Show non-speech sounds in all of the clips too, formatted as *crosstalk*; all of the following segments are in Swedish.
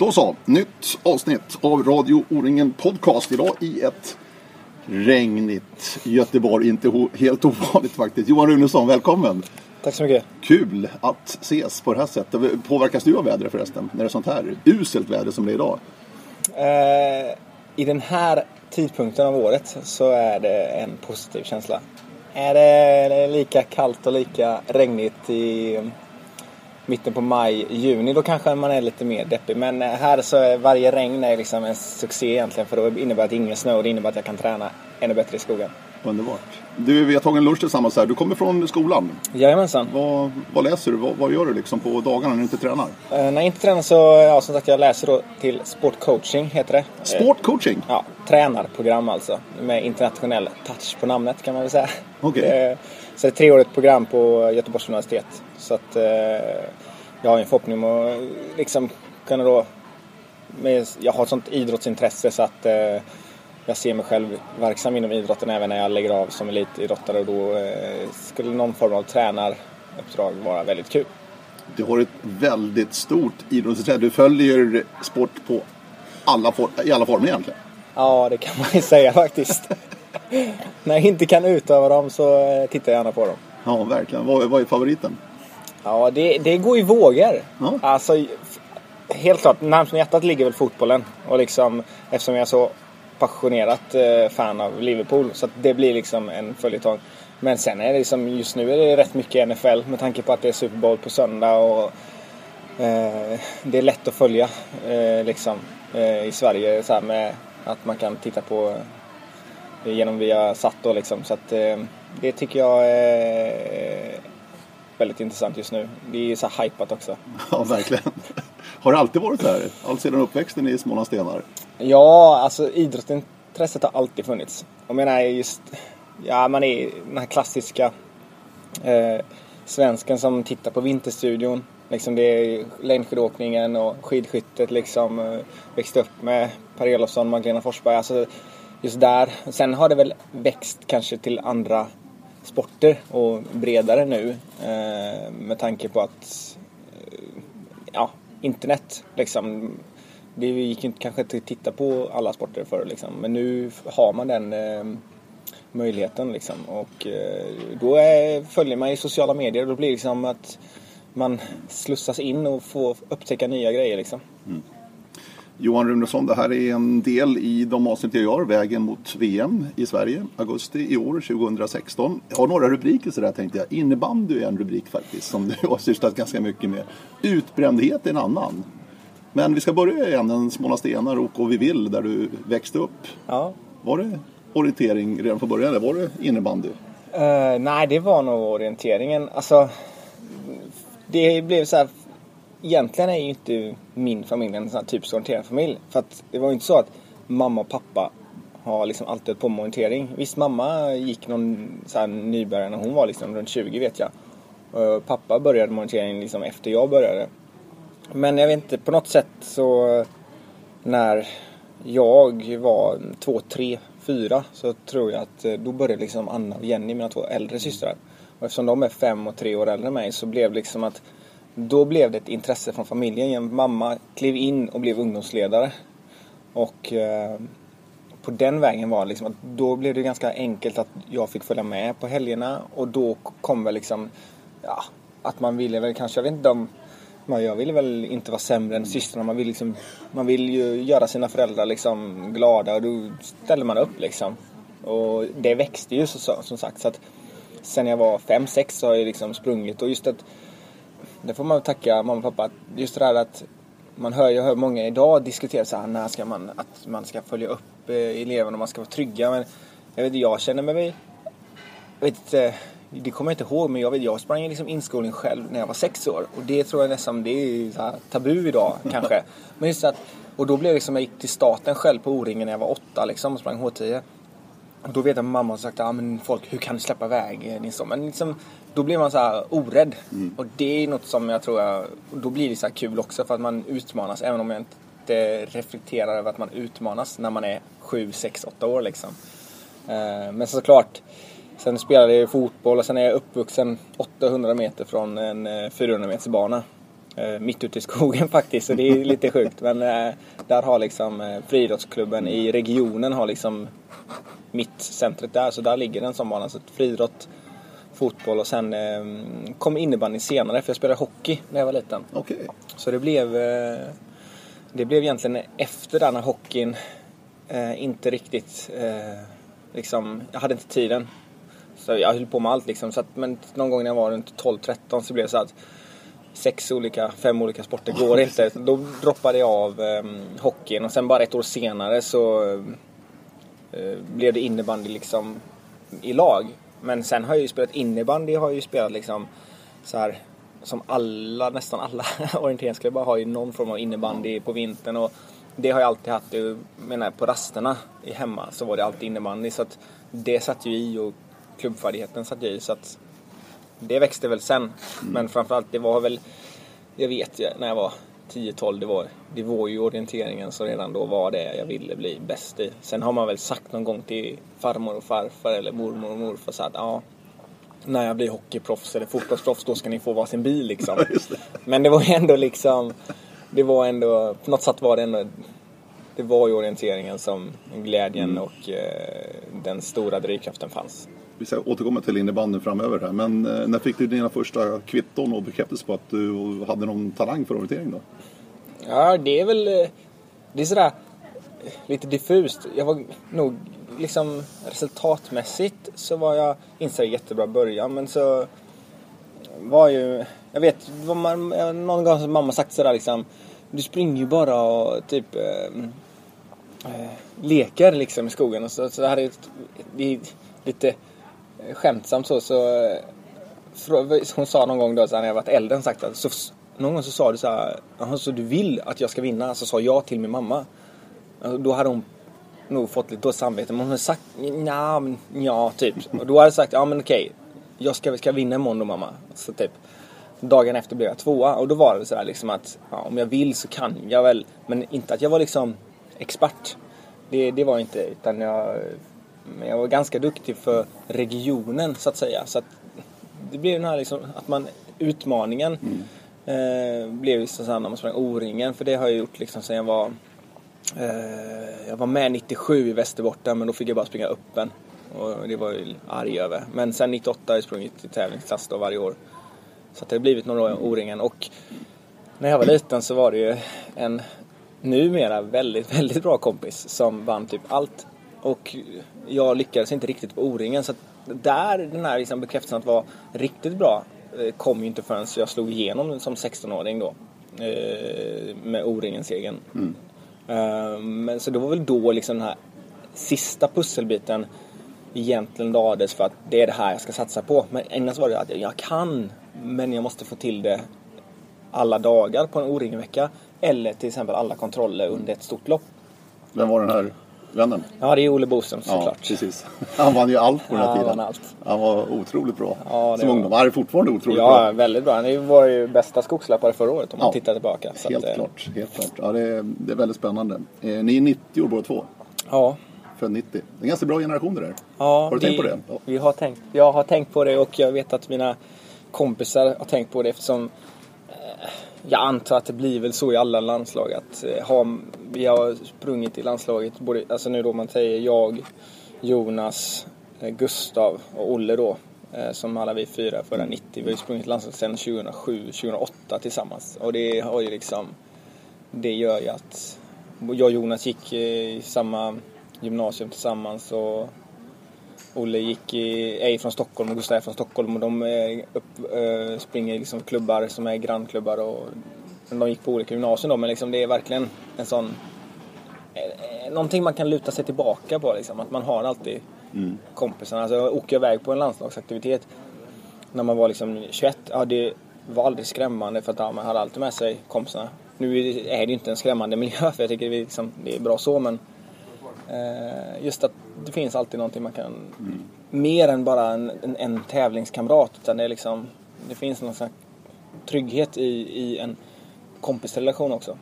Då så, nytt avsnitt av Radio O-ringen Podcast. Idag i ett regnigt Göteborg. Inte helt ovanligt faktiskt. Johan Runesson, välkommen! Tack så mycket. Kul att ses på det här sättet. Påverkas du av vädret förresten? När det är sånt här uselt väder som det är idag? Eh, I den här tidpunkten av året så är det en positiv känsla. Är det lika kallt och lika regnigt i mitten på maj, juni, då kanske man är lite mer deppig. Men eh, här så är varje regn är liksom en succé egentligen för då innebär att ingen snö och det innebär att jag kan träna ännu bättre i skogen. Underbart. Du, vi har tagit en lunch tillsammans här. Du kommer från skolan. Jajamensan. Vad, vad läser du? Vad, vad, gör du liksom på dagarna när du inte tränar? Uh, när jag inte tränar så, ja som sagt, jag läser då till sportcoaching, heter det. Sportcoaching? Uh, ja, tränarprogram alltså. Med internationell touch på namnet kan man väl säga. Okej. Okay. Uh, så det är ett treårigt program på Göteborgs universitet. Så att jag har en förhoppning om att liksom kunna då... Med, jag har ett sånt idrottsintresse så att eh, jag ser mig själv verksam inom idrotten även när jag lägger av som elitidrottare och då eh, skulle någon form av tränaruppdrag vara väldigt kul. Du har ett väldigt stort idrottsintresse. Du följer sport på alla i alla former egentligen. Ja, det kan man ju säga faktiskt. *laughs* när jag inte kan utöva dem så eh, tittar jag gärna på dem. Ja, verkligen. Vad, vad är favoriten? Ja, det, det går i vågor. Ja. Alltså, helt klart, närmast hjärtat ligger väl fotbollen. Och liksom, eftersom jag är så passionerat eh, fan av Liverpool. Så det blir liksom en följetong. Men sen är det liksom, just nu är det rätt mycket NFL med tanke på att det är Super Bowl på söndag. Och, eh, det är lätt att följa eh, liksom, eh, i Sverige så med att man kan titta på eh, genom via satt då liksom. Så att, eh, det tycker jag är väldigt intressant just nu. Det är så här hypat också. Ja, verkligen. Har det alltid varit så här? Allt sedan uppväxten i Smålandsstenar? Ja, alltså idrottsintresset har alltid funnits. Jag menar just, ja man är den här klassiska eh, svensken som tittar på Vinterstudion. Liksom det är längdskidåkningen och skidskyttet liksom. Eh, Växte upp med Per Elofsson, Magdalena Forsberg. Alltså just där. Sen har det väl växt kanske till andra sporter och bredare nu eh, med tanke på att internet liksom det gick inte kanske inte att titta på alla sporter förr liksom. Men nu har man den eh, möjligheten liksom. Och eh, då är, följer man i sociala medier och då blir det liksom att man slussas in och får upptäcka nya grejer liksom. Mm. Johan Runesson, det här är en del i de avsnitt jag gör, Vägen mot VM i Sverige, augusti i år, 2016. Jag har några rubriker sådär tänkte jag. Innebandy är en rubrik faktiskt, som du har sysslat ganska mycket med. Utbrändhet är en annan. Men vi ska börja i änden Småla Stenar och Vi vill, där du växte upp. Ja. Var det orientering redan från början, eller var det innebandy? Uh, nej, det var nog orienteringen. Alltså, det blev så här egentligen är ju inte min familj en sån här typisk orienterad familj. För att det var ju inte så att mamma och pappa har liksom alltid hållit på med orientering. Visst, mamma gick någon så här nybörjare när hon var liksom runt 20 vet jag. Och pappa började med orientering liksom efter jag började. Men jag vet inte, på något sätt så när jag var två, tre, fyra så tror jag att eh, då började liksom Anna och Jenny, mina två äldre systrar. Och eftersom de är fem och tre år äldre än mig så blev liksom att då blev det ett intresse från familjen. Mamma klev in och blev ungdomsledare. Och eh, på den vägen var det liksom att då blev det ganska enkelt att jag fick följa med på helgerna och då kom väl liksom, ja, att man ville väl kanske, jag vet inte om man, jag ville väl inte vara sämre än systrarna. Man vill, liksom, man vill ju göra sina föräldrar liksom glada och då ställer man upp liksom. Och det växte ju så, som sagt. Så att sen jag var fem sex så har jag liksom sprungit och just att det får man tacka mamma och pappa. Just det där att man hör, jag hör många idag diskutera så här, när ska man, att man ska följa upp eh, eleverna och man ska vara trygga. Men jag vet jag känner mig, jag vet inte, det kommer jag inte ihåg men jag vet jag sprang liksom inskolning själv när jag var sex år. Och det tror jag nästan, det är så här, tabu idag *laughs* kanske. Men just att, och då blev det liksom, jag gick till staten själv på O-ringen när jag var åtta liksom och sprang H10. Och då vet jag att mamma har sagt, ja men folk, hur kan du släppa iväg din son? Men liksom, då blir man så här orädd. Mm. Och det är något som jag tror jag, då blir det så kul också för att man utmanas. Även om jag inte reflekterar över att man utmanas när man är 7, 6, 8 år liksom. Eh, men såklart, sen spelade jag fotboll och sen är jag uppvuxen 800 meter från en 400 eh, meters bana. eh, mitt ute i skogen *laughs* faktiskt. Så det är lite sjukt. Men eh, där har liksom eh, friidrottsklubben i regionen har liksom mittcentret där. Så där ligger en sån bana. Så friidrott, fotboll och sen eh, kom innebandy senare för jag spelade hockey när jag var liten. Okej. Så det blev, eh, det blev egentligen efter den här hockeyn eh, inte riktigt eh, liksom, jag hade inte tiden. Så jag höll på med allt liksom. Så att, men någon gång när jag var runt 12-13 så blev det så att sex olika, fem olika sporter går *laughs* inte. Då droppade jag av eh, hockeyn och sen bara ett år senare så blev det innebandy liksom i lag. Men sen har jag ju spelat innebandy, har jag ju spelat liksom så här som alla, nästan alla *laughs* orienteringsklubbar har ju någon form av innebandy på vintern och det har jag alltid haft. Jag menar, på rasterna i hemma så var det alltid innebandy så att det satt ju i och klubbfärdigheten satt ju i så att det växte väl sen. Men framförallt det var väl, jag vet ju när jag var 10-12 det var, det var ju orienteringen så redan då var det jag ville bli bäst i. Sen har man väl sagt någon gång till farmor och farfar eller mormor och morfar så att ja, när jag blir hockeyproffs eller fotbollsproffs då ska ni få varsin bil liksom. *laughs* Just det. Men det var ju ändå liksom, det var ändå, på något sätt var det ändå, det var ju orienteringen som glädjen och eh, den stora drivkraften fanns. Vi ska återkomma till innebandyn framöver här. Men eh, när fick du dina första kvitton och bekräftelse på att du hade någon talang för orientering då? Ja, det är väl, eh, det är sådär eh, lite diffust. Jag var nog liksom resultatmässigt så var jag, inte jättebra början men så var ju, jag vet, var man, någon gång har mamma sagt sådär liksom Du springer ju bara och typ eh, leker liksom i skogen och så, så det här är ju det är lite skämtsamt så, så hon sa någon gång då så här, när jag varit äldre sagt att så, någon gång så sa du så här, "Jaha, så du vill att jag ska vinna? Så sa jag till min mamma. Då hade hon nog fått lite dåligt samvete. Men hon hade sagt ja, men ja, typ. Och då hade jag sagt ja men okej. Jag ska, ska vinna imorgon då mamma. Så typ. Dagen efter blev jag tvåa och då var det sådär liksom att ja, om jag vill så kan jag väl. Men inte att jag var liksom expert. Det, det var jag inte. Utan jag, men jag var ganska duktig för regionen så att säga. Så att det blev den här liksom att man utmaningen eh, blev så här när man sprang O-ringen. För det har jag gjort liksom sen jag var Eh, jag var med 97 i Västerbotten men då fick jag bara springa öppen. Och det var jag ju arg över. Men sen 98 har jag sprungit i tävlingsklass då varje år. Så det har blivit några år O-ringen. Och när jag var liten så var det ju en numera väldigt, väldigt bra kompis som vann typ allt. Och jag lyckades inte riktigt på O-ringen. Så där den här liksom bekräftelsen att vara riktigt bra eh, kom ju inte förrän jag slog igenom som 16-åring då. Eh, med O-ringen-segern. Eh, Men så det var väl då liksom den här sista pusselbiten egentligen lades för att det är det här jag ska satsa på. Men innan så var det att jag kan, men jag måste få till det alla dagar på en O-ring-vecka. Eller till exempel alla kontroller under ett stort lopp. Vem var den här vännen? Ja, det är Olle Boström Ja, såklart. precis. Han vann ju allt på den Ja, här han tiden. allt. Han var otroligt bra Ja, som var- ungdom. Han är fortfarande otroligt Ja, bra. väldigt bra. Han var ju bästa skogslöpare förra året om man Ja. tittar tillbaka. Så Helt att, eh, klart. Helt klart. Ja, det, är, det är väldigt spännande. Eh, ni är 90 år båda två. Ja. Född 90. Det är en ganska bra generation det där. Ja, Har du vi, tänkt på det? Ja. Vi har tänkt, jag har tänkt på det och jag vet att mina kompisar har tänkt på det eftersom eh, jag antar att det blir väl så i alla landslag att eh, ha, vi har sprungit i landslaget, både, alltså nu då man säger jag, Jonas, eh, Gustav och Olle då. Eh, som alla vi fyra förra 90. Vi har ju sprungit landslaget sedan 2007-2008 tillsammans. Och det har ju liksom, det gör ju att jag och Jonas gick i samma gymnasium tillsammans och Olle gick i, är från Stockholm och Gustav är från Stockholm och de upp, eh, springer liksom klubbar som är grannklubbar och de gick på olika gymnasier då men liksom det är verkligen en sån eh, Någonting man kan luta sig tillbaka på liksom, att man har alltid kompisarna. Alltså jag åker iväg på en landslagsaktivitet när man var liksom 21, ja det var aldrig skrämmande för att ja, man hade alltid med sig kompisarna. Nu är det är det ju inte en skrämmande miljö för jag tycker det är, liksom, det är bra så men eh, just att det finns alltid någonting man kan, mer än bara en, en, en tävlingskamrat utan det är liksom, det finns någon slags trygghet i, i en kompisrelation också.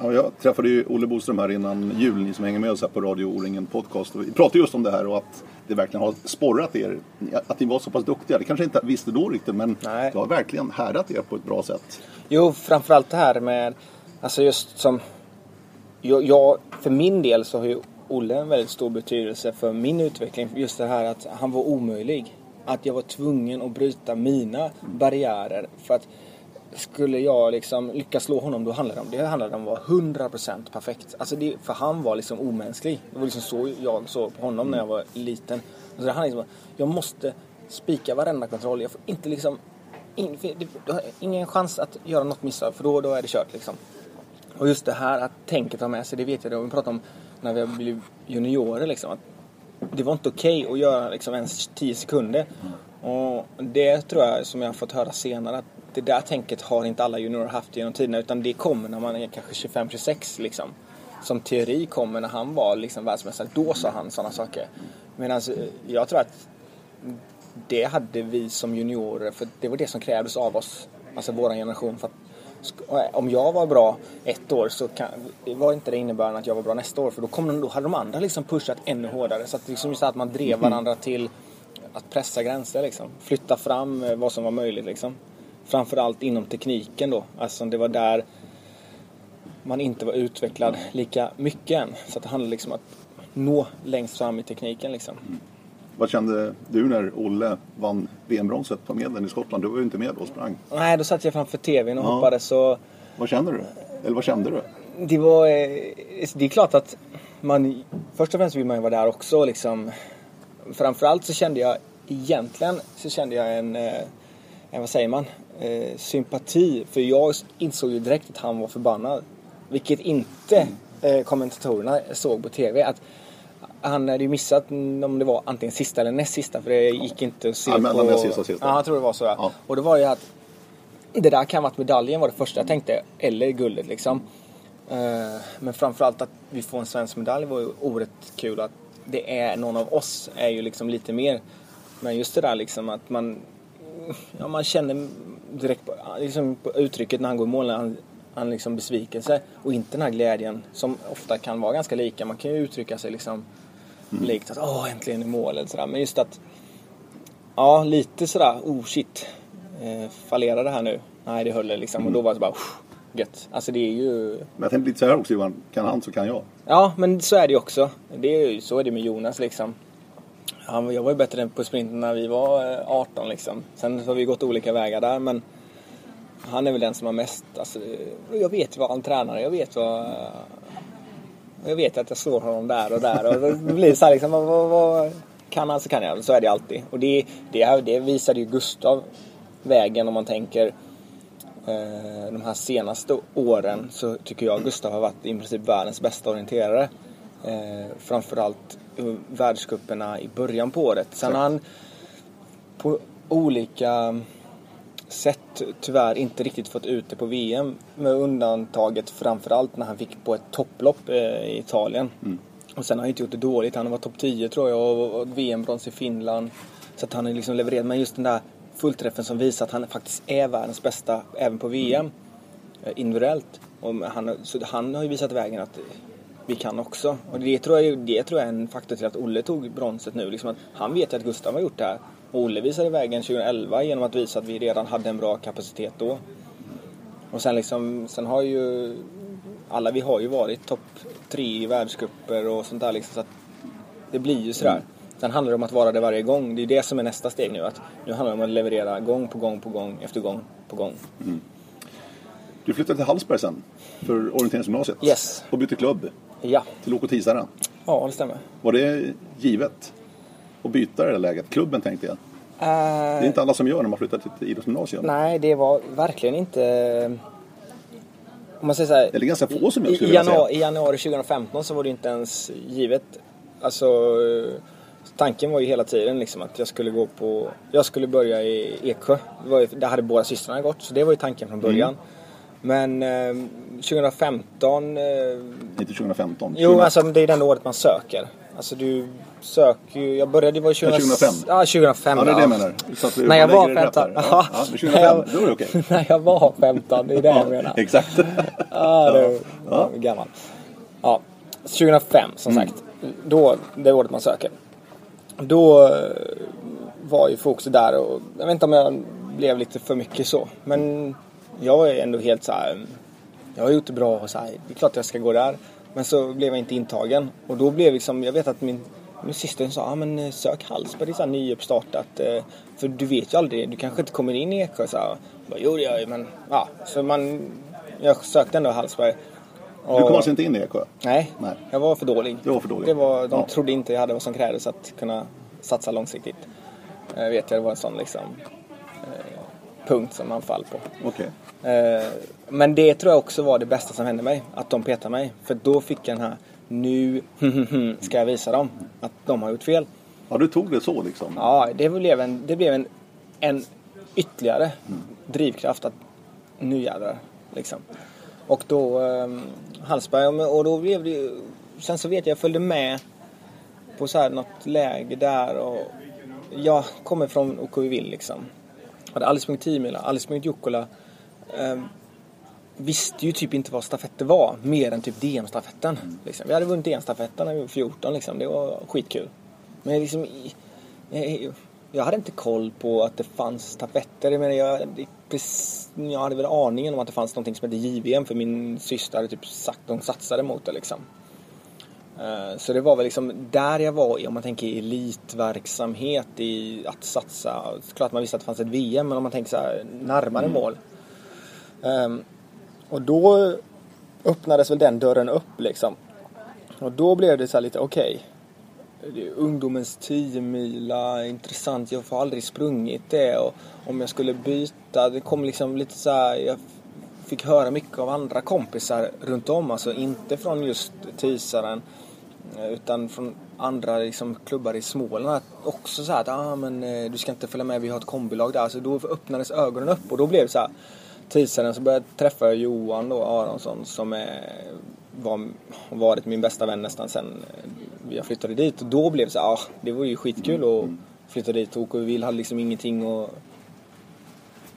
Ja, jag träffade ju Olle Boström här innan jul, ni som hänger med oss här på Radio O-ringen Podcast. Och vi pratade just om det här och att det verkligen har sporrat er. Att ni var så pass duktiga. Det kanske inte visste då riktigt men Nej. det har verkligen härdat er på ett bra sätt. Jo, framförallt det här med, alltså just som, jag, jag, för min del så har ju Olle en väldigt stor betydelse för min utveckling. Just det här att han var omöjlig. Att jag var tvungen att bryta mina barriärer. För att skulle jag liksom lyckas slå honom då handlade det om, det handlade om att vara 100% perfekt. Alltså det, för han var liksom omänsklig. Det var liksom så jag såg på honom när jag var liten. Så det handlade liksom, jag måste spika varenda kontroll. Jag får inte liksom in, det, du har ingen chans att göra något misstag för då, då är det kört liksom. Och just det här att tänket har med sig, det vet jag, det vi pratar om när vi blivit juniorer liksom. Att det var inte okej att göra liksom ens 10 sekunder. Och det tror jag, som jag har fått höra senare, att det där tänket har inte alla juniorer haft genom tiderna utan det kommer när man är kanske 25-26 liksom. Som teori kommer när han var liksom världsmästare, då sa han sådana saker. Medan jag tror att det hade vi som juniorer, för det var det som krävdes av oss, alltså vår generation. För att, om jag var bra ett år så kan, var inte det innebörande att jag var bra nästa år. För då, kom då hade de andra liksom pushat ännu hårdare. Så att, liksom just att man drev varandra till att pressa gränser liksom. Flytta fram eh, vad som var möjligt liksom. Framförallt inom tekniken då. Alltså det var där man inte var utvecklad lika mycket än. Så att det handlade liksom om att nå längst fram i tekniken liksom. Vad kände du när Olle vann VM-bronset på medlen i Skottland? Du var ju inte med då och sprang. Nej, då satt jag framför TVn och Ja. hoppades och Vad kände du? Eller vad kände du? det var... eh, Det är klart att man... Först och främst vill man ju vara där också liksom. Framförallt så kände jag egentligen så kände jag en... eh, en vad säger man? Eh, sympati. För jag insåg ju direkt att han var förbannad. Vilket inte eh, kommentatorerna såg på TV. Att han hade ju missat om det var antingen sista eller näst sista. För det gick inte att se Ja, på... näst sista sista. Ja, jag tror det var så. Ja. Och då var det ju att det där kan vara att medaljen var det första jag tänkte. Eller guldet liksom. Eh, Men framförallt att vi får en svensk medalj var ju oerhört kul. Att det är någon av oss är ju liksom lite mer. Men just det där liksom att man Ja man känner direkt på, liksom på uttrycket när han går i mål när han, han liksom besvikelse och inte den här glädjen som ofta kan vara ganska lika. Man kan ju uttrycka sig liksom likt att åh äntligen i mål eller sådär. Men just att Ja, lite sådär, oh shit. Eh, fallerar det här nu? Nej, det höll det liksom. Och då var det bara, "Uff, gött. Alltså det är ju... Men jag tänkte lite så här också Johan. Kan han så kan jag. Ja, men så är det ju också. Det är ju, så är det med Jonas liksom. Han, jag var ju bättre på sprinten när vi var eh, 18 liksom. Sen har vi gått olika vägar där, men han är väl den som har mest, alltså, jag vet vad han tränar, jag vet vad... Jag vet att jag slår honom där och där och det blir så här liksom, vad, vad, vad kan han så kan jag. Så är det alltid. Och det, det, det visade ju Gustav vägen om man tänker eh, de här senaste åren så tycker jag Gustav har varit i princip världens bästa orienterare. Eh, framförallt världscuperna i början på året. Sen har han på olika sätt tyvärr inte riktigt fått ut det på VM. Med undantaget framförallt när han fick på ett topplopp eh, i Italien. Och sen har han inte gjort det dåligt. Han var topp 10 tror jag och, VM-brons i Finland. Så att han har liksom levererat. Men just den där fullträffen som visar att han faktiskt är världens bästa även på VM. eh, Individuellt. Och han, så han har ju visat vägen att vi kan också. Och det tror jag, det tror jag är en faktor till att Olle tog bronset nu. Liksom att han vet ju att Gustav har gjort det här. Och Olle visade vägen 2011 genom att visa att vi redan hade en bra kapacitet då. Och sen liksom, sen har ju alla vi har ju varit topp tre i världscuper och sånt där liksom. Så att det blir ju sådär. Sen handlar det om att vara det varje gång. Det är det som är nästa steg nu. Att nu handlar det om att leverera gång på gång på gång efter gång på gång. Du flyttade till Hallsberg sen. För orienteringsgymnasiet. Yes. Och bytte klubb. Ja, Till OK Tisare. ja det stämmer. Var det givet? Att byta det där läget? Klubben tänkte jag. Det är Eh, inte alla som gör när man flyttar till ett idrottsgymnasium. nej, det var verkligen inte... Om man säger så här, Eller ganska få som I, skulle i, vilja säga. januari, I januari 2015 så var det inte ens givet. Alltså, tanken var ju hela tiden liksom att jag skulle gå på... Jag skulle börja i Eksjö. Det var ju, där hade båda systrarna gått, så det var ju tanken från början. Mm. Men eh, 2015... Eh, Inte 2015. jo, 2000. alltså det är den året man söker. Alltså du söker ju... Jag började, var ju 2000, 2005. Ja, 2005. Ja, det är det jag menar. Så att du När jag var det rätt 15. här. Ja, ja, men 2005, *laughs* då är det okej. *laughs* När jag var 15, det är det jag menar. Exakt. *laughs* Ja, det, Ja. gammal. Ja, 2005 som Mm. sagt. Då, det är året man söker. Då eh, var ju fokus där och jag vet inte om jag blev lite för mycket så. Men jag var ju ändå helt så här. Jag har gjort det bra och så här, det är klart jag ska gå där. Men så blev jag inte intagen. Och då blev liksom, jag vet att min, min syster sa, ah, men eh, sök Hallsberg, det är nyuppstartat. eh, För du vet ju aldrig, du kanske inte kommer in i Eksjö. Så Jag bara, jo det gör jag men ja. Så man, jag sökte ändå Hallsberg. Du kom alltså inte in i Eksjö? Nej, Nej. jag var för dålig. Du var för dålig. Det var, de Ja. trodde inte jag hade vad som krävdes att kunna satsa långsiktigt. Jag vet jag, det var en sån liksom eh, punkt som man fall på. Eh, men det tror jag också var det bästa som hände mig. Att de petade mig. För då fick jag den här, nu *laughs* ska jag visa dem att de har gjort fel. Ja, du tog det så liksom? Ja, det blev en, det blev en, en ytterligare drivkraft att nu jävlar. Liksom. Och då eh, Hallsberg och då blev det Sen så vet jag, jag följde med på så här något läge där och jag kommer från OKV Vill liksom. Hade aldrig sprungit 10 mila, aldrig sprungit Jukkola. Eh, visste ju typ inte vad stafetter var, mer än typ DM-stafetten. Liksom. Vi hade vunnit DM-stafetten när vi var 14 liksom. Det var skitkul. Men liksom, jag, hade inte koll på att det fanns stafetter. Jag, menar, jag, jag hade väl aningen om att det fanns någonting som hette JVM för min syster hade typ sagt de satsade mot det liksom. Eh, Så det var väl liksom där jag var om man tänker elitverksamhet i att satsa. Klart man visste att det fanns ett VM men om man tänker så här närmare mål. Ehm, och då öppnades väl den dörren upp liksom. Och då blev det så här lite okej. Okay, ungdomens 10 mila, intressant. Jag har aldrig sprungit det och om jag skulle byta, det kom liksom lite så här, jag fick höra mycket av andra kompisar runt om, alltså inte från just Tisaren eh, utan från andra liksom, klubbar i Småland. Också så här att ah, men, eh, du ska inte följa med, vi har ett kombilag där. Så då öppnades ögonen upp och då blev det så här. Tisaren så började jag träffa Johan då, Aronsson som är, var, har varit min bästa vän nästan sen eh, jag flyttade dit. Och då blev det så här, ah, det var ju skitkul att flytta dit. Och OKV hade liksom ingenting och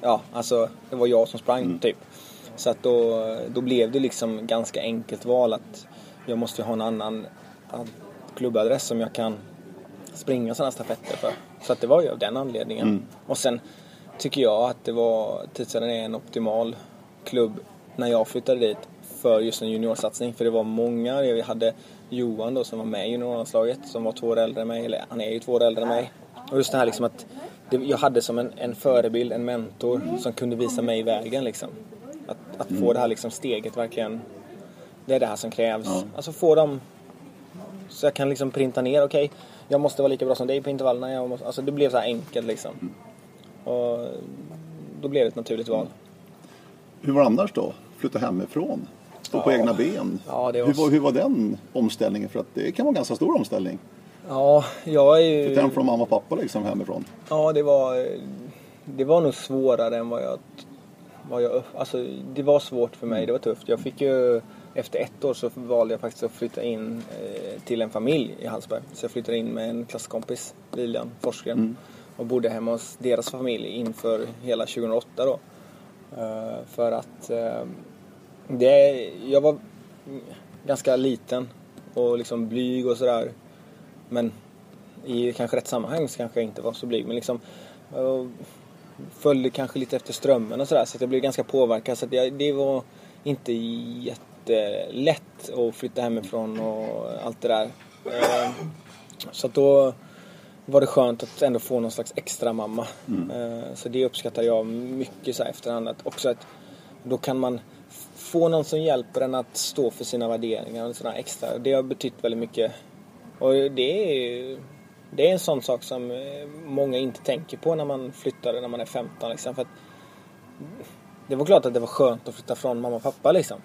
Ja, alltså det var jag som sprang typ. Så att då, då blev det liksom ganska enkelt val att jag måste ha en annan ad- klubbadress som jag kan springa sådana stafetter för. Så att det var ju av den anledningen. Och sen tycker jag att det var, Tidsaden är en optimal klubb när jag flyttade dit för just en juniorsatsning. För det var många, vi hade Johan då som var med i juniorlandslaget som var två år äldre än mig, eller han är ju två år äldre än mig. Och just det här liksom att det, jag hade som en, en förebild, en mentor som kunde visa mig vägen liksom. Att, att få det här liksom steget verkligen, det är det här som krävs. Ja. Alltså få dem så jag kan liksom printa ner, okej, jag måste vara lika bra som dig på intervallerna. Jag måste, alltså det blev så enkelt liksom. Och då blev det ett naturligt val. Hur var det annars då? Flytta hemifrån? Stå på Ja. egna ben? Ja, det var hur, var, hur var den omställningen? För att det kan vara en ganska stor omställning. Ja, jag är ju... Flytta hem från mamma och pappa liksom hemifrån. Ja, det var, det var nog svårare än vad jag, vad jag... Alltså, det var svårt för mig. Det var tufft. Jag fick ju... Efter ett år så valde jag faktiskt att flytta in eh, till en familj i Hallsberg. Så jag flyttade in med en klasskompis, Lilian Forsgren. Och bodde hemma hos deras familj inför hela 2008 då. Eh, för att eh, det, jag var ganska liten och liksom blyg och sådär. Men i kanske rätt sammanhang så kanske jag inte var så blyg. Men liksom eh, följde kanske lite efter strömmen och sådär. Så att jag blev ganska påverkad. Så att jag, det var inte jättelätt att flytta hemifrån och allt det där. Så att då var det skönt att ändå få någon slags extra mamma. Eh, Så det uppskattar jag mycket så här efterhand. Att också att då kan man få någon som hjälper en att stå för sina värderingar och sådana extra. Det har betytt väldigt mycket. Och det är, det är en sån sak som eh, många inte tänker på när man flyttar när man är 15. Liksom. För att det var klart att det var skönt att flytta från mamma och pappa liksom.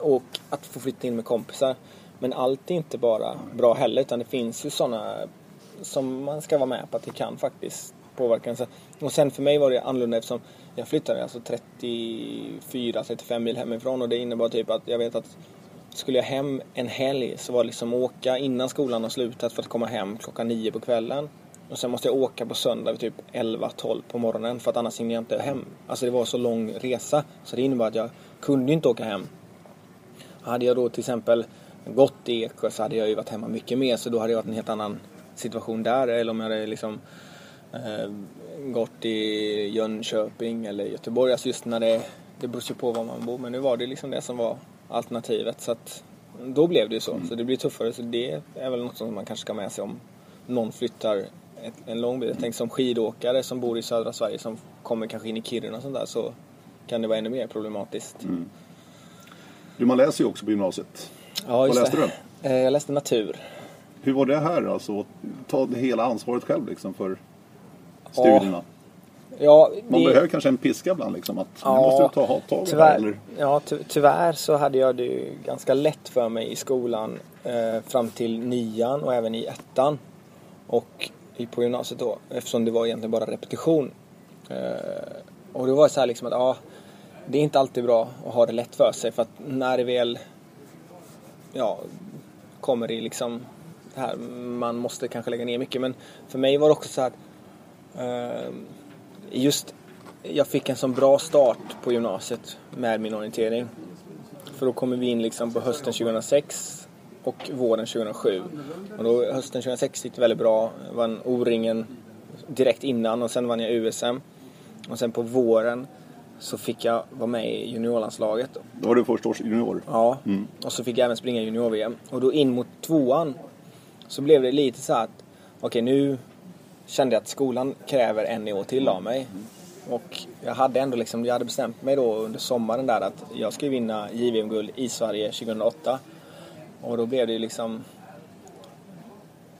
Och att få flytta in med kompisar. Men allt är inte bara bra heller utan det finns ju sådana som man ska vara med på att det kan faktiskt påverka en. Och sen för mig var det annorlunda eftersom jag flyttade alltså 34-35 mil hemifrån och det innebar typ att jag vet att skulle jag hem en helg så var det liksom åka innan skolan har slutat för att komma hem klockan nio på kvällen. Och sen måste jag åka på söndag vid typ 11-12 på morgonen för att annars hinner jag inte hem. Alltså det var så lång resa så det innebar att jag kunde inte åka hem. Hade jag då till exempel gått i Eksjö så hade jag ju varit hemma mycket mer så då hade jag varit en helt annan situation där. Eller om jag hade liksom eh, gått i Jönköping eller Göteborg. Alltså just när det, det beror ju på var man bor. Men nu var det liksom det som var alternativet. Så att då blev det ju så. Mm. Så det blir tuffare. Så det är väl något som man kanske ska med sig om någon flyttar ett, en lång bit. Tänk som skidåkare som bor i södra Sverige som kommer kanske in i Kiruna och sånt där så kan det vara ännu mer problematiskt. Mm. Du, man läser ju också på gymnasiet. Ja, Vad läste det. du? Eh, jag läste natur. Hur var det här alltså? Att ta hela ansvaret själv liksom för studierna? Ja, Man det... behöver kanske en piska ibland liksom. Att ja, måste du ta tag i det eller? Ja, ty tyvärr så hade jag det ganska lätt för mig i skolan eh, fram till nian och även i ettan. Och på gymnasiet då, eftersom det var egentligen bara repetition. Eh, och det var så här liksom att, ja, det är inte alltid bra att ha det lätt för sig för att när det väl ja, kommer i liksom här, man måste kanske lägga ner mycket men för mig var det också så att eh, just jag fick en sån bra start på gymnasiet med min orientering. För då kommer vi in liksom på hösten 2006 och våren 2007. Och då, hösten 2006 gick det väldigt bra. Jag vann O-ringen direkt innan och sen vann jag USM. Och sen på våren så fick jag vara med i juniorlandslaget. Då var du första års junior? Ja, mm. och så fick jag även springa junior-VM. Och då in mot tvåan så blev det lite så att okej okay, nu kände jag att skolan kräver en år till av mig. Och jag hade ändå liksom, jag hade bestämt mig då under sommaren där att jag skulle vinna JVM-guld i Sverige 2008. Och då blev det ju liksom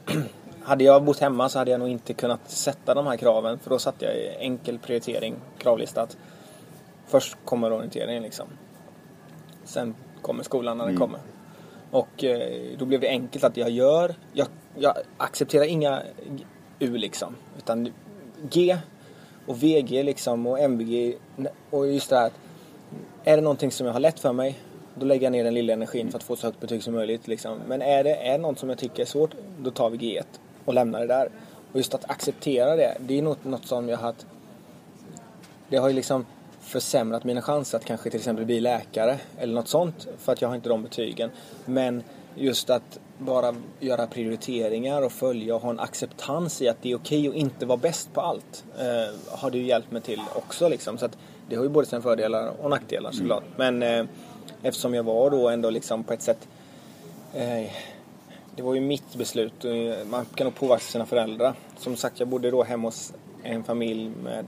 *clears throat* hade jag bott hemma så hade jag nog inte kunnat sätta de här kraven för då satte jag i enkel prioritering, kravlistat. Först kommer orienteringen liksom. Sen kommer skolan när den mm. kommer. Och eh, då blev det enkelt att jag gör, jag, jag accepterar inga U liksom. Utan G och VG liksom och MVG och just det här är det någonting som jag har lätt för mig då lägger jag ner den lilla energin för att få så högt betyg som möjligt. Liksom. Men är det är något som jag tycker är svårt, då tar vi G1 och lämnar det där. Och just att acceptera det, det är något, något som jag har haft... Det har ju liksom försämrat mina chanser att kanske till exempel bli läkare eller något sånt för att jag har inte de betygen. Men just att bara göra prioriteringar och följa och ha en acceptans i att det är okej att inte vara bäst på allt. Eh, har det ju hjälpt mig till också liksom. Så att det har ju både sina fördelar och nackdelar såklart. Mm. Men eh, eftersom jag var då ändå liksom på ett sätt eh, det var ju mitt beslut. Man kan nog påverka sina föräldrar. Som sagt, jag bodde då hemma hos en familj med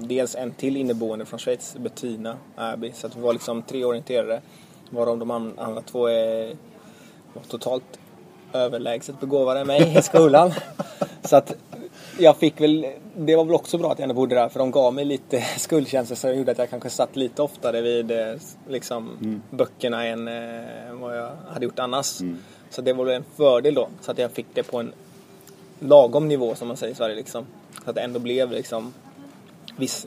dels en till inneboende från Schweiz, Bettina Erby. Så att vi var liksom tre orienterade. Varav de andra två är var totalt överlägset begåvade än mig i skolan. *laughs* så att jag fick väl, det var väl också bra att jag ändå bodde där för de gav mig lite *laughs* skuldkänsla som gjorde att jag kanske satt lite oftare vid eh, liksom, mm. böckerna än eh, vad jag hade gjort annars. Mm. Så det var väl en fördel då, så att jag fick det på en lagom nivå som man säger i Sverige. Liksom. Så att det ändå blev liksom viss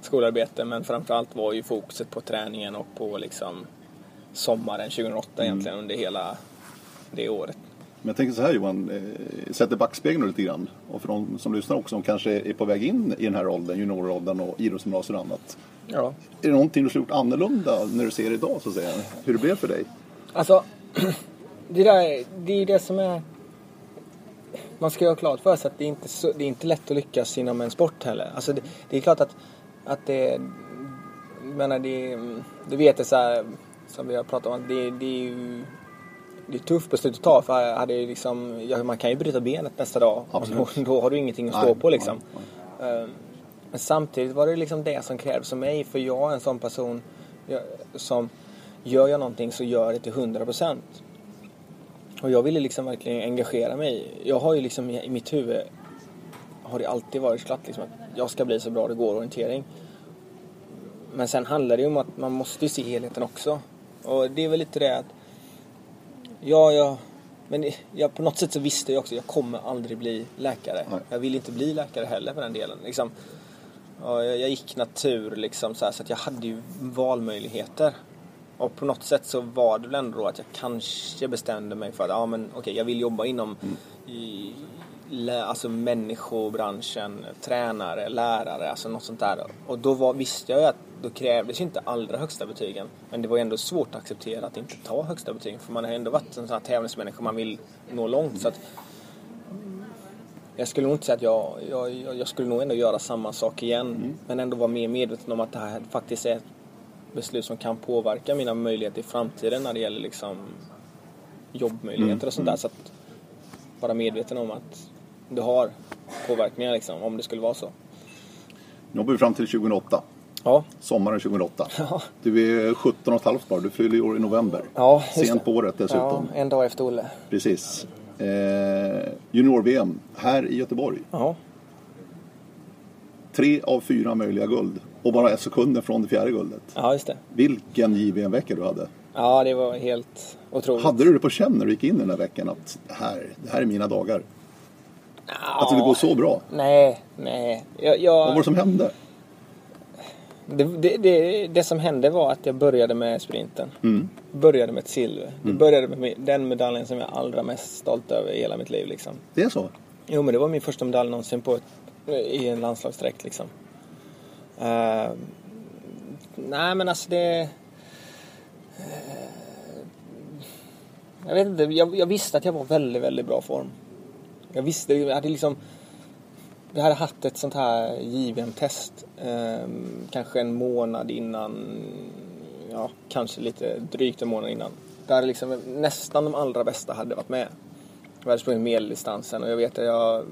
skolarbete men framförallt var ju fokuset på träningen och på liksom sommaren 2008 mm. egentligen under hela det året. Men jag tänker så här Johan, eh, sätter backspegeln lite grann. Och för de som lyssnar också, som kanske är på väg in i den här åldern, junioråldern och idrottsgymnasier och annat. Ja. Är det någonting du har gjort annorlunda när du ser idag så att säga? Hur det blev för dig? Alltså, *clears throat* det där, det är det som är... Man ska ju ha klart för sig att det är inte så, det är inte lätt att lyckas inom en sport heller. Alltså det, det är klart att, att det... Jag menar, det, det vet jag så här, som vi har pratat om, det, det är ju det är ett tufft beslut att ta för hade liksom, ja, man kan ju bryta benet nästa dag och *laughs* då, då, har du ingenting att stå nej, på liksom. Nej, nej. Ehm, men samtidigt var det liksom det som krävs av mig för jag är en sån person jag, som gör jag någonting så gör det till 100%. Och jag ville liksom verkligen engagera mig. Jag har ju liksom i mitt huvud har det alltid varit klart liksom att jag ska bli så bra det går orientering. Men sen handlar det ju om att man måste se helheten också. Och det är väl lite det att Ja, ja. Men jag, på något sätt så visste jag också att jag kommer aldrig bli läkare. Nej. Jag vill inte bli läkare heller för den delen. Liksom, jag, jag gick natur liksom så, här, så att jag hade ju valmöjligheter. Och på något sätt så var det väl ändå då att jag kanske bestämde mig för att ja, men, okay, jag vill jobba inom mm. i, alltså människobranschen, tränare, lärare, alltså något sånt där. Och då var, visste jag ju att då krävdes ju inte allra högsta betygen. Men det var ju ändå svårt att acceptera att inte ta högsta betygen. För man har ändå varit en sån här tävlingsmänniska, man vill nå långt. Så att, jag skulle nog inte säga att jag, jag, jag skulle nog ändå göra samma sak igen. Mm. Men ändå vara mer medveten om att det här faktiskt är ett beslut som kan påverka mina möjligheter i framtiden när det gäller liksom jobbmöjligheter och sånt där. Så att vara medveten om att du har påverkningar liksom, om det skulle vara så. Nu hoppar vi fram till 2008. Ja, Sommaren 2008. *laughs* Ja. Du är 17 och ett halvt bara. Du fyller i år i november. ja Sent på året Ja, dessutom. en dag efter Olle. Precis. Eh, Junior-VM här i Göteborg. Ja, Tre av fyra möjliga guld. Och bara ett sekunder från det fjärde guldet. ja just det. Vilken JVM-vecka du hade. Ja, det var helt otroligt. Hade du det på känn när du gick in i den här veckan att här, det här är mina dagar? Att det går så bra? Nej, nej. Jag, jag, Vad var det som hände? Det, det, det, det som hände var att jag började med sprinten. Mm. Började med ett silver. Det började med den medaljen som jag är allra mest stolt över i hela mitt liv. Liksom. Det är så? Jo, men det var min första medalj någonsin på ett, i en landslagsdräkt. Liksom. Uh, nej, men alltså det... Uh, jag vet inte, jag, jag visste att jag var väldigt, väldigt bra form. Jag visste, jag hade liksom... Jag hade haft ett sånt här JVM-test eh, kanske en månad innan, ja kanske lite drygt en månad innan. Där liksom nästan de allra bästa hade varit med. Jag hade sprungit medeldistansen och jag vet att jag,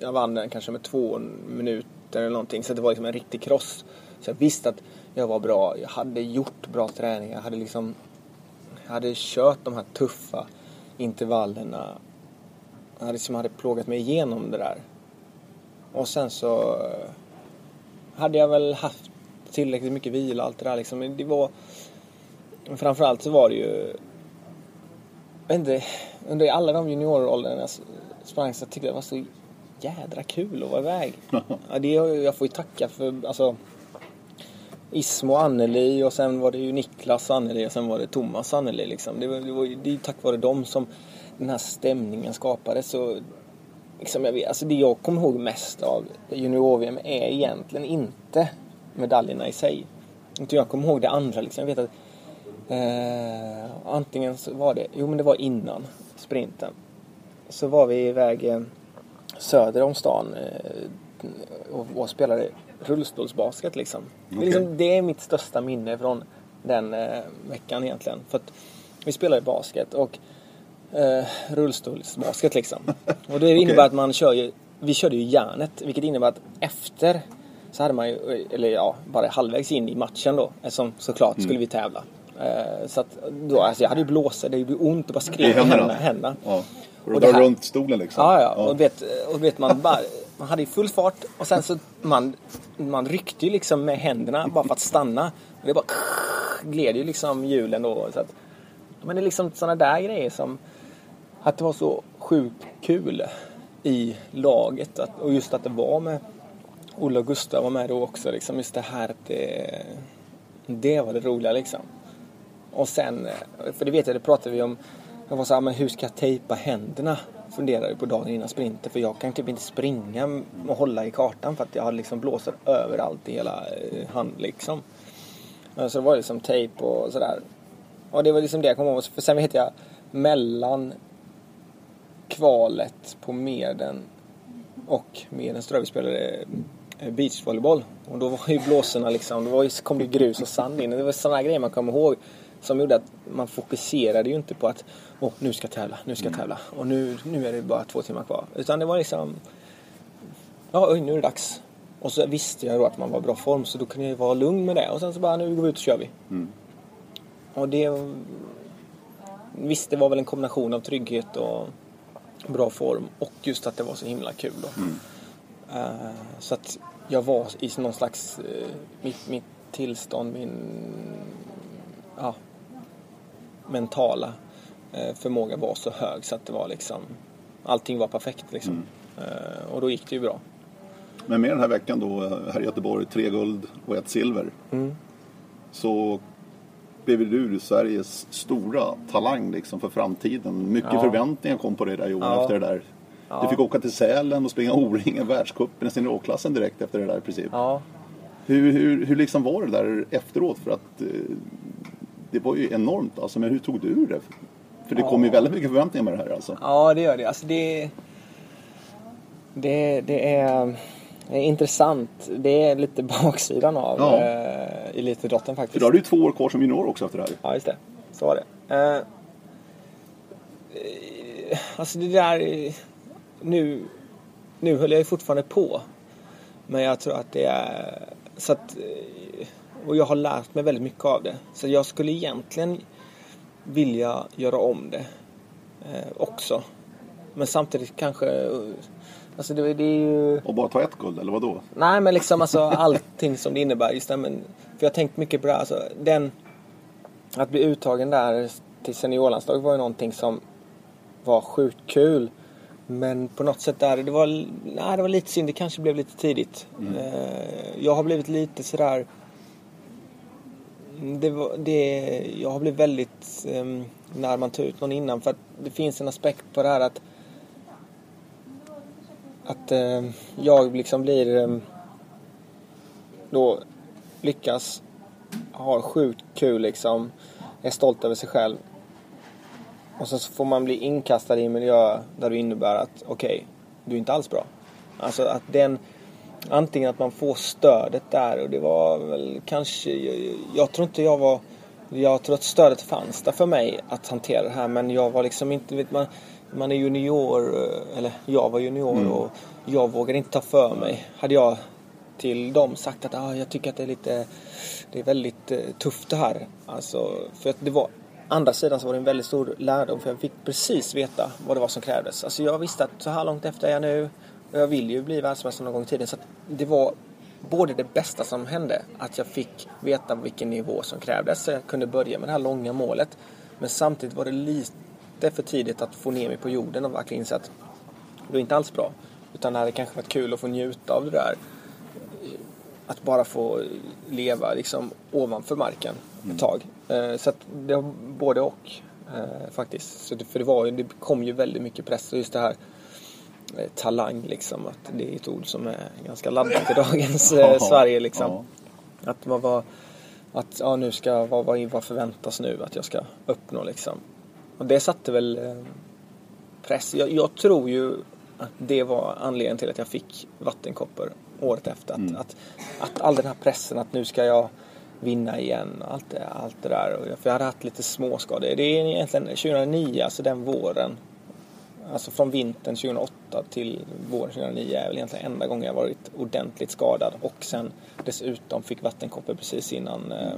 jag vann den kanske med två minuter eller någonting. Så det var liksom en riktig kross. Så jag visste att jag var bra. Jag hade gjort bra träning. Jag hade liksom jag hade kört de här tuffa intervallerna. Jag hade, liksom hade plågat mig igenom det där. Och sen så eh, hade jag väl haft tillräckligt mycket vila och allt det där liksom. Men det var... Framförallt så var det ju... Jag vet inte, under alla de junioråldrarna jag sprang så tyckte jag det var så jädra kul att vara iväg. *laughs* Ja, det, jag får ju tacka för alltså, Ismo och Anneli och sen var det ju Niklas och Anneli och sen var det Thomas och Anneli liksom. Det, var, det, var, det är tack vare dem som den här stämningen skapades. Så, liksom jag vet, alltså det jag kommer ihåg mest av junior-VM är egentligen inte medaljerna i sig. Jag kommer ihåg det andra liksom. Jag vet att eh, antingen så var det, jo men det var innan sprinten. Så var vi iväg söder om stan eh, och, och spelade rullstolsbasket liksom. Det, är Okej. liksom. det är mitt största minne från den eh, veckan egentligen. För att vi spelade basket och eh, rullstolsbasket liksom. *laughs* Och det innebär Okej. att man kör ju, vi körde ju järnet vilket innebär att efter så hade man ju, eller ja, bara halvvägs in i matchen då. Eftersom såklart Mm. skulle vi tävla. Eh, så att då, alltså jag hade ju blåsor, det gjorde ont och bara I skrek i händerna. händerna. Ja. Och, Och var här- runt stolen liksom? Ja, ja. Och, vet, och vet man bara, man hade ju full fart och sen så man, man ryckte ju liksom med händerna bara för att stanna. Och det bara gled ju liksom hjulen då. Så att, men det är liksom sådana där grejer som att det var så sjukt kul i laget. Att, och just att det var med Olle och Gustav var med då också. Liksom, just det här att det, det var det roliga liksom. Och sen, för det vet jag, det pratade vi om. Jag var så här, men hur ska jag tejpa händerna? Funderade på dagen innan sprinten. För jag kan typ inte springa och hålla i kartan för att jag har liksom blåsor överallt i hela eh, hand liksom. Eh, så det var liksom tejp och sådär. Och det var liksom det jag kom ihåg. För sen vet jag, mellan kvalet på Meden och Meden tror jag vi spelade eh, beachvolleyboll. Och då var ju blåsorna liksom, då kom det grus och sand in. Det var sådana grejer man kommer ihåg. Som gjorde att man fokuserade ju inte på att Åh, nu ska jag tävla, nu ska jag tävla. Och nu, nu är det bara två timmar kvar. Utan det var liksom Ja, oj, nu är det dags. Och så visste jag då att man var i bra form så då kunde jag vara lugn med det. Och sen så bara, nu går vi ut och kör vi. Och det... Visst, det var väl en kombination av trygghet och bra form. Och just att det var så himla kul då. Eh, så att jag var i någon slags... eh, mitt, mitt tillstånd, min... Ja, mentala eh, förmåga var så hög så att det var liksom... Allting var perfekt liksom. Eh, och då gick det ju bra. Men med den här veckan då här i Göteborg, tre guld och ett silver. Mm. Så blev du Sveriges stora talang liksom för framtiden. Mycket Ja. förväntningar kom på dig där Johan Ja. efter det där. Du Ja. fick åka till Sälen och springa O-ringen, världscupen i seniorklassen direkt efter det där i princip. Hur, hur, hur liksom var det där efteråt? För att eh, det var ju enormt alltså, men hur tog du det? För det kom ju väldigt mycket förväntningar med det här alltså. Ja, det gör det. Alltså det, det, det är, intressant. Det är lite *laughs* baksidan av Ja. eh, elitidrotten För faktiskt. då har du ju två år kvar som junior också efter det här. Ja, just det. Så var det. Eh, alltså det där... Nu, nu höll jag ju fortfarande på. Men jag tror att det är... Så att, eh, och jag har lärt mig väldigt mycket av det. Så jag skulle egentligen vilja göra om det eh, också. Men samtidigt kanske... Alltså det, det är ju... Och bara ta ett guld, eller vad då? Nej men liksom alltså allting som det innebär. Just det, men, för jag har tänkt mycket på det här. Alltså, den, att bli uttagen där till seniorlandslaget var ju någonting som var sjukt kul. Men på något sätt där, det var, nej, det var lite synd. Det kanske blev lite tidigt. Eh, jag har blivit lite sådär... Det var, det, jag har blivit väldigt... Um, när man tar ut någon innan. För att det finns en aspekt på det här att att eh, jag liksom blir eh, då lyckas, har sjukt kul liksom, är stolt över sig själv. Och så får man bli inkastad i en miljö där det innebär att okej, du är inte alls bra. Alltså att den, antingen att man får stödet där och det var väl kanske, jag, jag tror inte jag var jag tror att stödet fanns där för mig att hantera det här men jag var liksom inte, vet man, man är junior, eh, eller jag var junior och jag vågade inte ta för mig. Hade jag till dem sagt att ah, jag tycker att det är lite, det är väldigt eh, tufft det här. Alltså, för att det var, andra sidan så var det en väldigt stor lärdom för jag fick precis veta vad det var som krävdes. Alltså jag visste att så här långt efter är jag nu jag vill ju bli världsmästare någon gång i tiden. Så det var både det bästa som hände, att jag fick veta vilken nivå som krävdes så jag kunde börja med det här långa målet. Men samtidigt var det lite för tidigt att få ner mig på jorden och verkligen inse att det är inte alls bra. Utan det hade kanske varit kul att få njuta av det där. Att bara få leva liksom ovanför marken ett tag. Eh, Så att det var både och eh, faktiskt. Så det, för det, var ju, det kom ju väldigt mycket press och just det här talang liksom. Att det är ett ord som är ganska laddat i dagens *laughs* eh, Ja, Sverige liksom. ja. Att man var att ja, nu ska, vad, vad, vad förväntas nu att jag ska uppnå liksom. Och det satte väl eh, press. Jag, jag tror ju att det var anledningen till att jag fick vattenkoppor året efter. Att, att, att all den här pressen att nu ska jag vinna igen. Allt det, allt det där. Och jag, för jag hade haft lite småskador. Det är egentligen 2009, alltså den våren. Alltså från vintern 2008 till våren 2009 är väl egentligen enda gången jag varit ordentligt skadad. Och sen dessutom fick vattenkoppor precis innan eh,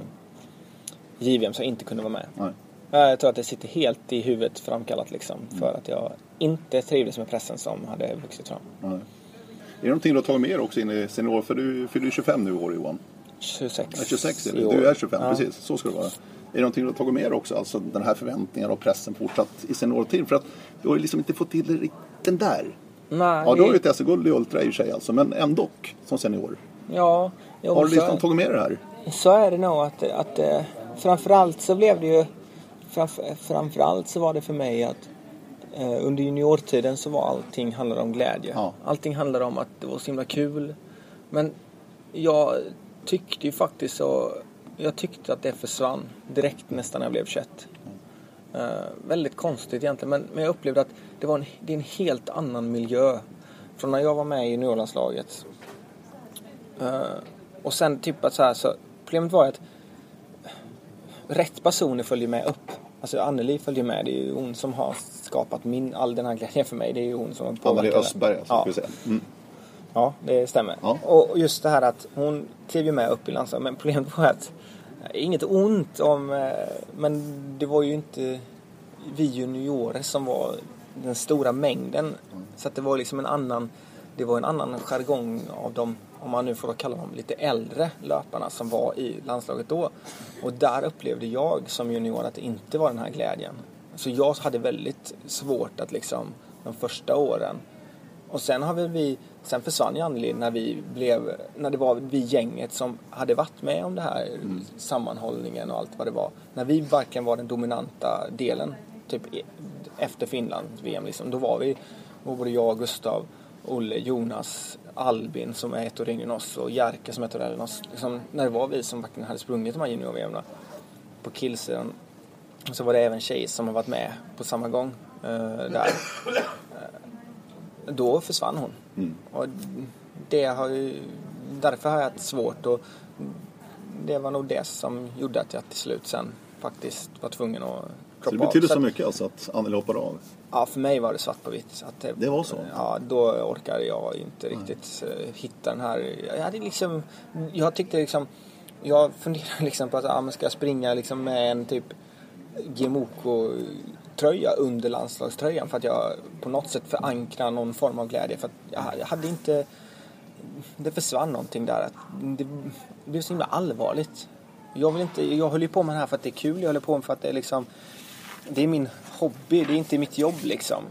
JVM så jag inte kunde vara med. Nej. Jag tror att det sitter helt i huvudet framkallat liksom. För att jag inte trivdes med pressen som hade vuxit fram. Nej. Är det någonting du har tagit med dig också in i senior? För du fyller ju 25 nu i år Johan. 26. Ja, 26 är det. Du är 25, Ja. precis. Så ska det vara. Är det någonting du har tagit med dig också? Alltså den här förväntningen och pressen fortsatt i seniortid? För att du har ju liksom inte fått till den där. Nej, Ja, du har ju ett SM-guld i Ultra i och för sig alltså, men ändå som senior. Ja, jo, Har du liksom tagit med dig det här? Så är det nog att, att eh, framförallt så blev det ju framför, framförallt så var det för mig att eh, under juniortiden så var allting handlade om glädje. Ja. Allting handlade om att det var så himla kul. Men jag tyckte ju faktiskt så jag tyckte att det försvann direkt nästan när jag blev 21. Eh, väldigt konstigt egentligen men, men jag upplevde att det var en, det är en helt annan miljö. Från när jag var med i juniorlandslaget Eh, och sen typ att så här, så problemet var att rätt personer följer med upp. Alltså Anneli följer med. Det är ju hon som har skapat min, all den här glädjen för mig. Det är ju hon som har Anneli påverkat mig. Östberg alltså, Ja. ska vi säga. Mm. Ja, det stämmer. Ja. Och just det här att hon klev ju med upp i landslaget. Men problemet var att, inget ont om, eh, men det var ju inte vi juniorer som var den stora mängden. Så att det var liksom en annan, det var en annan jargong av de, om man nu får kalla dem lite äldre löparna som var i landslaget då. Och där upplevde jag som junior att det inte var den här glädjen. Så jag hade väldigt svårt att liksom de första åren och sen har väl vi, sen försvann ju Anneli när vi blev, när det var vi gänget som hade varit med om det här sammanhållningen och allt vad det var. När vi verkligen var den dominanta delen, typ e- efter Finland VM liksom, då var vi, då var både jag Gustav Olle, Jonas, Albin som är ett år yngre än oss och Jerka som är ett år äldre än oss. Liksom, när det var vi som verkligen hade sprungit de här junior på killsidan så var det även tjejer som har varit med på samma gång eh, där. *coughs* Eh, då försvann hon. Mm. Och det har ju, därför har jag haft svårt och det var nog det som gjorde att jag till slut sen faktiskt var tvungen att Så det betyder av. så att- mycket alltså att Anneli hoppade av? Ja, för mig var det svart på vitt. Att Det var så? Ja, då orkade jag inte riktigt eh, hitta den här. Jag hade liksom, jag tyckte liksom, jag funderade *laughs* liksom på att, ja men ska jag springa liksom med en typ tröja under landslagströjan för att jag på något sätt förankrar någon form av glädje. För att jag, jag hade inte, det försvann någonting där. Att Det, det blev så himla allvarligt. Jag vill inte, jag håller ju på med det här för att det är kul, jag håller på med för att det är liksom det är min hobby, det är inte mitt jobb liksom.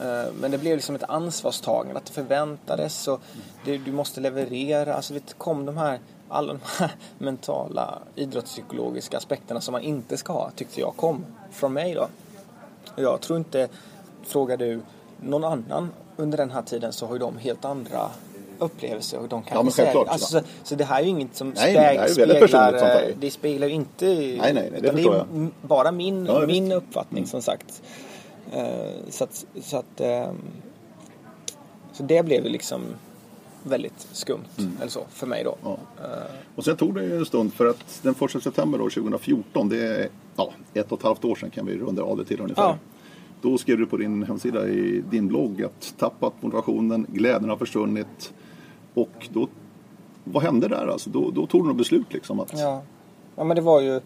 Eh, men det blev liksom ett ansvarstagande, att det förväntades och det, du måste leverera. Alltså det kom de här, alla de här mentala idrottspsykologiska aspekterna som man inte ska ha, tyckte jag kom från mig då. Jag tror inte, frågar du någon annan under den här tiden så har ju de helt andra upplevelser och de kan Ja, men självklart. alltså, så, så det här är ju inget som Nej, nej, det sånt här. det speglar ju inte nej, nej, det utan det förstår är jag. bara min, Ja, min visst. Mm. uppfattning som sagt. Eh, så att, så att ehm, så det blev ju liksom väldigt skumt, eller så, för mig då. Mm. Ja. Och sen tog det ju en stund för att den 1 september då, 2014, det ja, ett och ett halvt år sedan kan vi runda av det till ungefär. Ja. Då skrev du på din hemsida i din blogg att tappat motivationen, glädjen har försvunnit. Och då, vad hände där alltså? Då, då tog du något beslut liksom att Ja. ja, men det var ju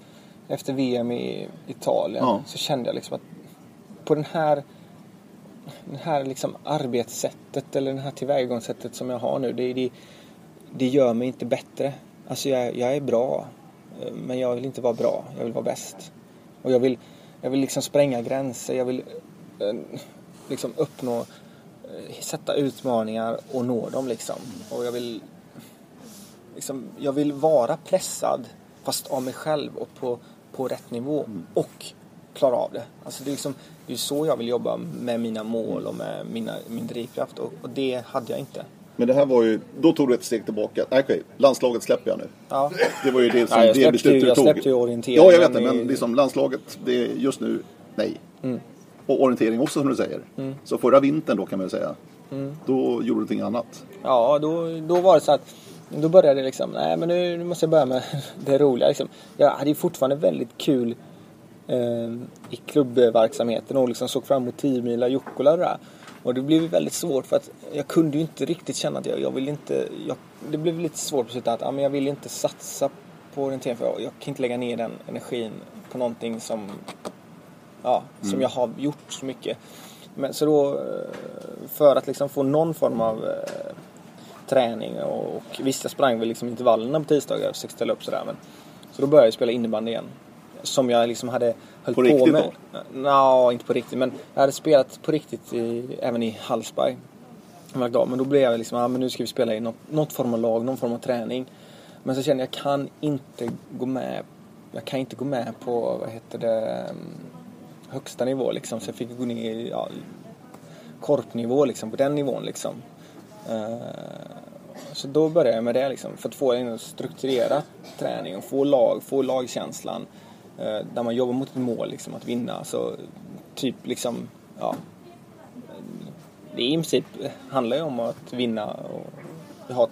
efter VM i Italien Ja. så kände jag liksom att på den här, den här liksom arbetssättet eller det här tillvägagångssättet som jag har nu, det, det, det gör mig inte bättre. Alltså jag, jag är bra, eh, men jag vill inte vara bra, jag vill vara bäst. Och jag vill, jag vill liksom spränga gränser, jag vill eh, liksom uppnå, eh, sätta utmaningar och nå dem liksom. Och jag vill liksom, jag vill vara pressad fast av mig själv och på, på rätt nivå och klara av det. Alltså det är liksom, det är så jag vill jobba med mina mål och med mina, min drivkraft och, och det hade jag inte. Men det här var ju, då tog du ett steg tillbaka. Nej, okej, landslaget släpper jag nu. Ja, Det var ju det som Ja, jag det beslutet du jag tog. släppte ju orienteringen Ja, jag vet det. Men liksom landslaget, det är just nu nej. Mm. Och orientering också som du säger. Så förra vintern då kan man ju säga. Då gjorde du någonting annat. ja då, då var det så att då började det liksom, nej men nu, nu måste jag börja med *laughs* det roliga liksom. Jag hade ju fortfarande väldigt kul eh, i klubbverksamheten och liksom såg fram emot 10 mila Jukkola och det där. Och det blev väldigt svårt för att jag kunde ju inte riktigt känna att jag, jag vill inte, jag, det blev lite svårt att sitta att ja, men jag vill inte satsa på orientering för jag, jag kan inte lägga ner den energin på någonting som, ja, som jag har gjort så mycket. Men så då, eh, för att liksom få någon form av eh, träning och, och vissa sprang väl liksom intervallerna på tisdagar, försökte ställa upp sådär men så då började jag spela innebandy igen. Som jag liksom hade höll På på, riktigt med. Nå, inte på riktigt men jag hade spelat på riktigt i, även i Hallsberg. dag. Men då blev jag liksom, ja men nu ska vi spela i något, något form av lag, någon form av träning. Men så kände jag, jag kan inte gå med, jag kan inte gå med på, vad heter det, mm, högsta nivå liksom. Så jag fick gå ner i, ja, korpnivå liksom, på den nivån liksom. Eh, Så då började jag med det liksom, för att få en strukturerad träning och få lag, få lagkänslan. Eh, Där man jobbar mot ett mål, liksom, att vinna. Så typ liksom, ja. Det i princip handlar ju om att vinna och ha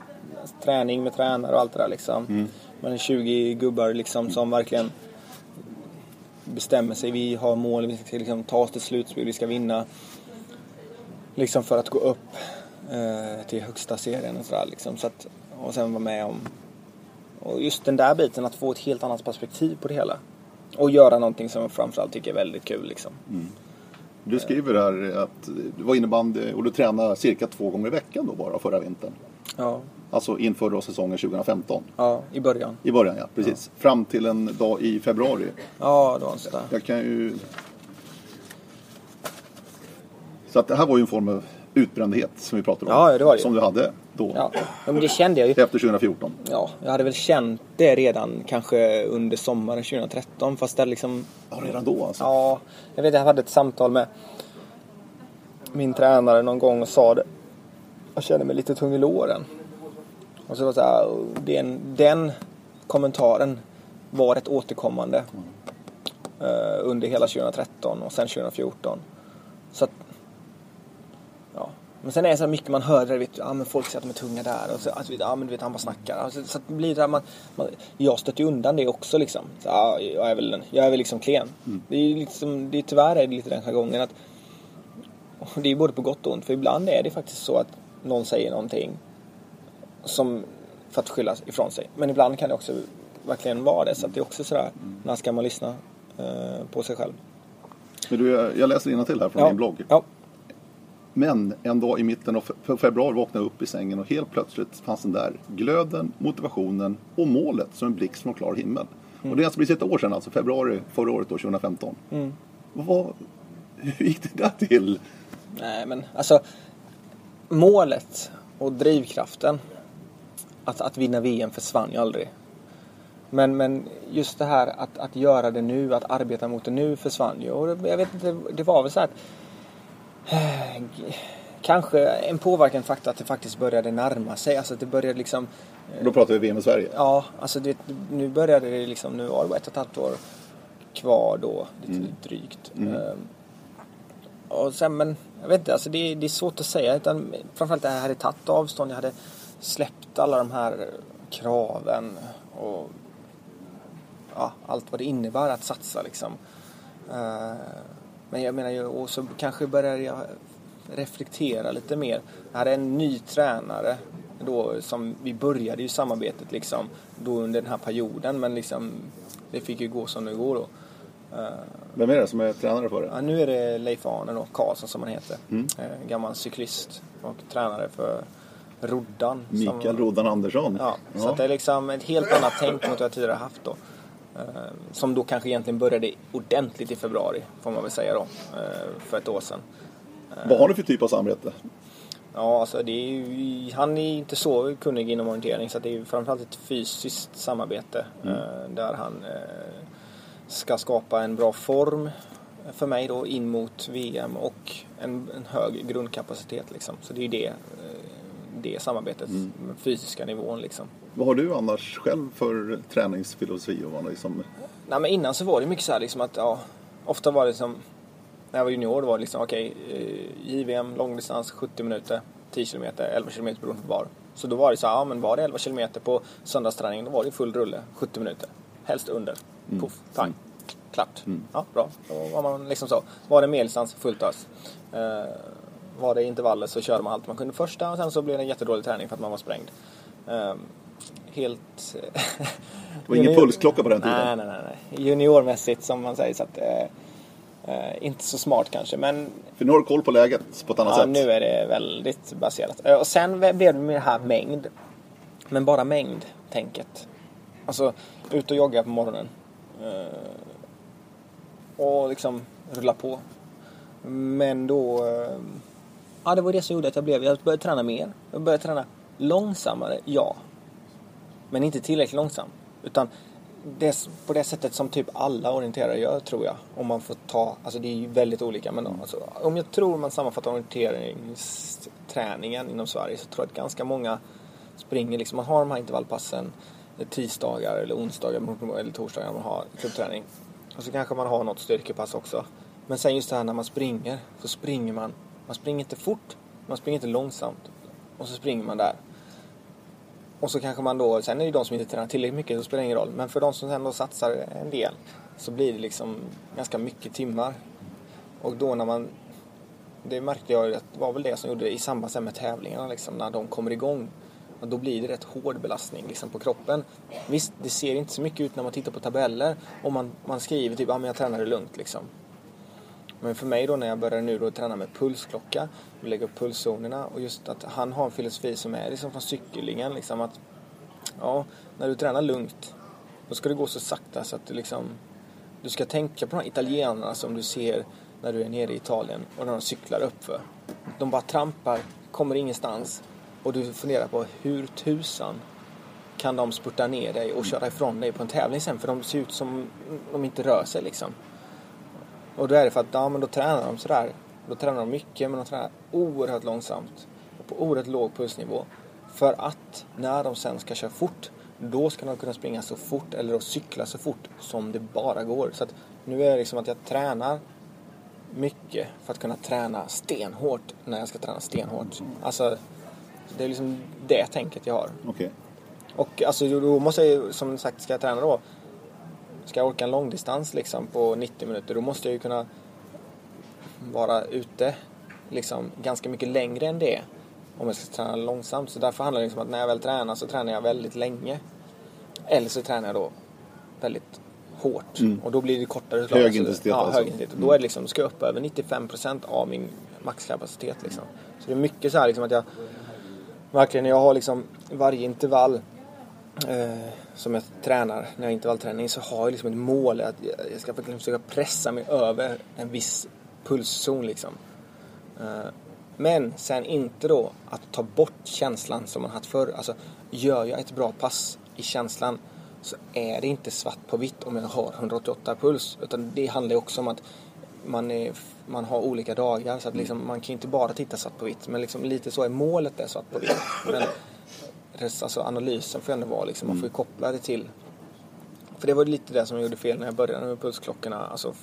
träning med tränare och allt det där liksom. Man är 20 gubbar liksom som verkligen bestämmer sig. Vi har mål, vi ska liksom ta oss till slutspel, vi ska vinna. Liksom för att gå upp eh, till högsta serien och sådär liksom. Så att, och sen vara med om... Och just den där biten, att få ett helt annat perspektiv på det hela. Och göra någonting som jag framförallt tycker är väldigt kul liksom. Du skriver här att du var innebandy och du tränade cirka två gånger i veckan då bara förra vintern. Ja, Alltså inför då säsongen 2015. ja i början. I början ja, precis. Fram till en dag i februari. Ja, det var en sån där. Jag kan ju... Så att det här var ju en form av utbrändhet som vi pratade om. Ja, det det. Som du hade då. Ja, ja, men det kände jag ju. Efter 2014. Ja, jag hade väl känt det redan kanske under sommaren 2013 fast det liksom Ja, redan då alltså. Ja, jag vet jag hade ett samtal med min tränare någon gång och sa det. jag känner mig lite tung i låren. Och så var det så här, den, den kommentaren var rätt återkommande eh, under hela 2013 och sen 2014. Så att. Men sen är det så mycket man hör, där, vet, ja, men folk säger att de är tunga där och så, alltså, ja men du vet han bara snackar. Alltså, så det blir det man, man, jag stöter ju undan det också liksom. Så, ja, jag är väl, jag är väl liksom klen. Det är liksom, det är, tyvärr är det lite den här gången att det är både på gott och ont. För ibland är det faktiskt så att någon säger någonting som för att skylla ifrån sig. Men ibland kan det också verkligen vara det. Så att det är också sådär, när ska man lyssna eh, på sig själv? Men du, jag läser till här från Ja. din blogg. Ja. Men en dag i mitten av fe- februari vaknade jag upp i sängen och helt plötsligt fanns den där glöden, motivationen och målet som en blixt från klar himmel. Och det är alltså precis ett år sedan, alltså februari förra året, då, 2015. Mm. Vad, hur gick det där till? Nej men alltså målet och drivkraften att, att vinna VM försvann ju aldrig. Men, men just det här att, att göra det nu, att arbeta mot det nu försvann ju. Och jag vet inte, det var väl så här att Kanske en påverkande faktor att det faktiskt började närma sig. Alltså att det började liksom Då pratar vi VM i Sverige. Ja, alltså det, nu började det liksom, nu var det ett och ett halvt år kvar då, lite drygt. Ehm, och sen, men jag vet inte, alltså det, det är svårt att säga. Utan framförallt det här hade tagit avstånd, jag hade släppt alla de här kraven och ja, allt vad det innebär att satsa liksom. Eh, men jag menar ju, och så kanske började jag reflektera lite mer. Jag hade en ny tränare då som vi började ju samarbetet liksom då under den här perioden men liksom det fick ju gå som det går då. Eh, Vem är det som är tränare för det? Ja, nu är det Leif Arne då, Karlsson som han heter. Eh, gammal cyklist och tränare för Roddan. som- Mikael Roddan Andersson. Ja, så att det är liksom ett helt annat tänk mot vad jag tidigare haft då. Eh, som då kanske egentligen började ordentligt i februari, får man väl säga då, eh, för ett år sedan. Vad har ni för typ av samarbete? Ja, alltså det är ju, han är inte så kunnig inom orientering så det är ju framförallt ett fysiskt samarbete eh, där han eh, ska skapa en bra form för mig då in mot VM och en, en hög grundkapacitet liksom. Så det är ju det, eh, det samarbetet, den fysiska nivån liksom. Vad har du annars själv för träningsfilosofi? Och vad liksom... Nej men innan så var det mycket så här liksom att ja, ofta var det som när jag var junior då var det liksom okej, eh, JVM, långdistans, 70 minuter, 10 km, 11 km beroende på var. Så då var det så här, ja men var det 11 km på söndagsträningen då var det full rulle, 70 minuter. Helst under. Puff, pang, klart. Ja, bra. Då var man liksom så. Var det medeldistans, fullt ös. Eh, var det intervaller så körde man allt man kunde första och sen så blev det en jättedålig träning för att man var sprängd. Eh, helt... Det var ingen pulsklocka på den tiden. Nej, nej, nej. Juniormässigt som man säger så att eh, eh, inte så smart kanske men För nu har du koll på läget på ett annat ja, sätt. nu är det väldigt baserat. Eh, Och sen blev det med det här mängd. Men bara mängd tänket. Alltså ut och jogga på morgonen. Eh, och liksom rulla på. Men då... eh, Ja, det var det som gjorde att jag blev... Jag började träna mer. Jag började träna långsammare, ja. Men inte tillräckligt långsam. Utan det, på det sättet som typ alla orienterare gör tror jag. Om man får ta, alltså det är ju väldigt olika men alltså, om jag tror man sammanfattar orienteringsträningen inom Sverige så tror jag att ganska många springer liksom, man har de här intervallpassen eh, tisdagar eller onsdagar eller torsdagar när man har klubbträning. Och så kanske man har något styrkepass också. Men sen just det här när man springer så springer man, man springer inte fort, man springer inte långsamt. Och så springer man där. Och så kanske man då, sen är det ju de som inte tränar tillräckligt mycket, så spelar det ingen roll. Men för de som ändå satsar en del så blir det liksom ganska mycket timmar. Och då när man, det märkte jag det var väl det som gjorde det i samband med tävlingarna liksom, när de kommer igång. Och då blir det rätt hård belastning liksom, på kroppen. Visst, det ser inte så mycket ut när man tittar på tabeller och man, man skriver typ, att men jag tränar det lugnt liksom. Men för mig då när jag började nu då träna med pulsklocka, och lägga upp pulszonerna och just att han har en filosofi som är liksom från cyklingen liksom att ja, när du tränar lugnt då ska det gå så sakta så att du liksom du ska tänka på de här italienarna som du ser när du är nere i Italien och när de cyklar uppför. De bara trampar, kommer ingenstans och du funderar på hur tusan kan de spurta ner dig och köra ifrån dig på en tävling sen för de ser ut som de inte rör sig liksom. Och då är det för att ja, men då tränar de sådär. Då tränar de mycket men de tränar oerhört långsamt. på oerhört låg pulsnivå. För att när de sen ska köra fort, då ska de kunna springa så fort eller då cykla så fort som det bara går. Så att nu är det liksom att jag tränar mycket för att kunna träna stenhårt när jag ska träna stenhårt. Alltså, det är liksom det tänket jag har. Okej. Och alltså då måste jag ju, som sagt, ska jag träna då, ska jag orka en långdistans liksom på 90 minuter, då måste jag ju kunna vara ute liksom ganska mycket längre än det om jag ska träna långsamt. Så därför handlar det liksom om att när jag väl tränar så tränar jag väldigt länge. Eller så tränar jag då väldigt hårt. Och då blir det kortare slag. Hög Så- intensitet Ja, alltså. hög intensitet. Då är det liksom, ska jag upp över 95% av min maxkapacitet liksom. Så det är mycket så här liksom att jag verkligen, jag har liksom varje intervall eh, som jag tränar, när jag har intervallträning, så har jag liksom ett mål att jag ska verkligen försöka pressa mig över en viss pulszon liksom. Eh, men sen inte då att ta bort känslan som man haft förr. Alltså, gör jag ett bra pass i känslan så är det inte svart på vitt om jag har 188 puls. Utan det handlar ju också om att man, är, man har olika dagar. Så att liksom, man kan ju inte bara titta svart på vitt. Men liksom, lite så är målet är svart på vitt. Men alltså, analysen får ändå vara liksom, man får ju koppla det till. För det var lite det som jag gjorde fel när jag började med pulsklockorna. Alltså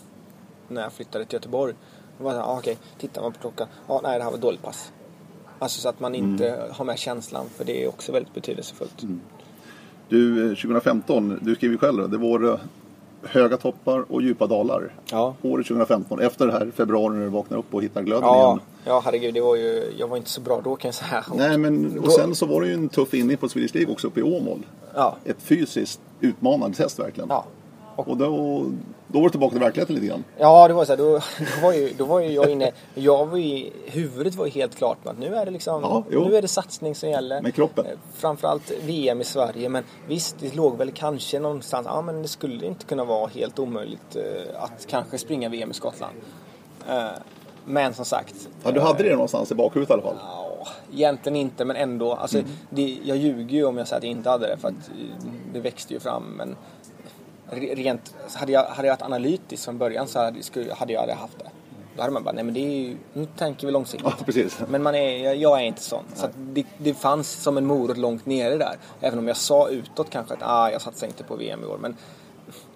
när jag flyttade till Göteborg. Det var så här, ah, okej, tittar man på klockan. Ja, nej det här var ett dåligt pass. Alltså så att man inte har med känslan. För det är också väldigt betydelsefullt. Du, eh, 2015, du skriver ju själv det, det var eh, höga toppar och djupa dalar. Ja. Året 2015, efter det här februari när du vaknar upp och hittar glöden Ja, igen. ja, herregud. Det var ju, jag var inte så bra då kan jag säga. Nej, men och sen så var det ju en tuff inning på Swedish League också uppe i Åmål. Ja. Ett fysiskt utmanande test verkligen. Ja. Och då, då var du tillbaka till verkligheten lite grann. Ja, det var så här, då, *laughs* då, var ju, då var ju jag inne, jag var ju, huvudet var ju helt klart med att nu är det liksom, Ja, nu är det satsning som gäller. Med kroppen. Eh, Framförallt VM i Sverige, men visst, det låg väl kanske någonstans, ja men det skulle inte kunna vara helt omöjligt eh, att kanske springa VM i Skottland. Eh, men som sagt, Ja, du hade det någonstans i bakhuvudet i alla fall. Ja, egentligen inte men ändå. Alltså, Mm. det, jag ljuger ju om jag säger att jag inte hade det för att det växte ju fram. Men rent, så hade, jag, hade jag varit analytisk från början så hade, skulle, hade jag aldrig haft det. Då hade man bara, nej men det är ju, nu tänker vi långsiktigt. Ja, precis. Men man är, jag, är inte sån. Så att det, det fanns som en morot långt nere där. Även om jag sa utåt kanske att ah, jag satsar inte på VM i år. Men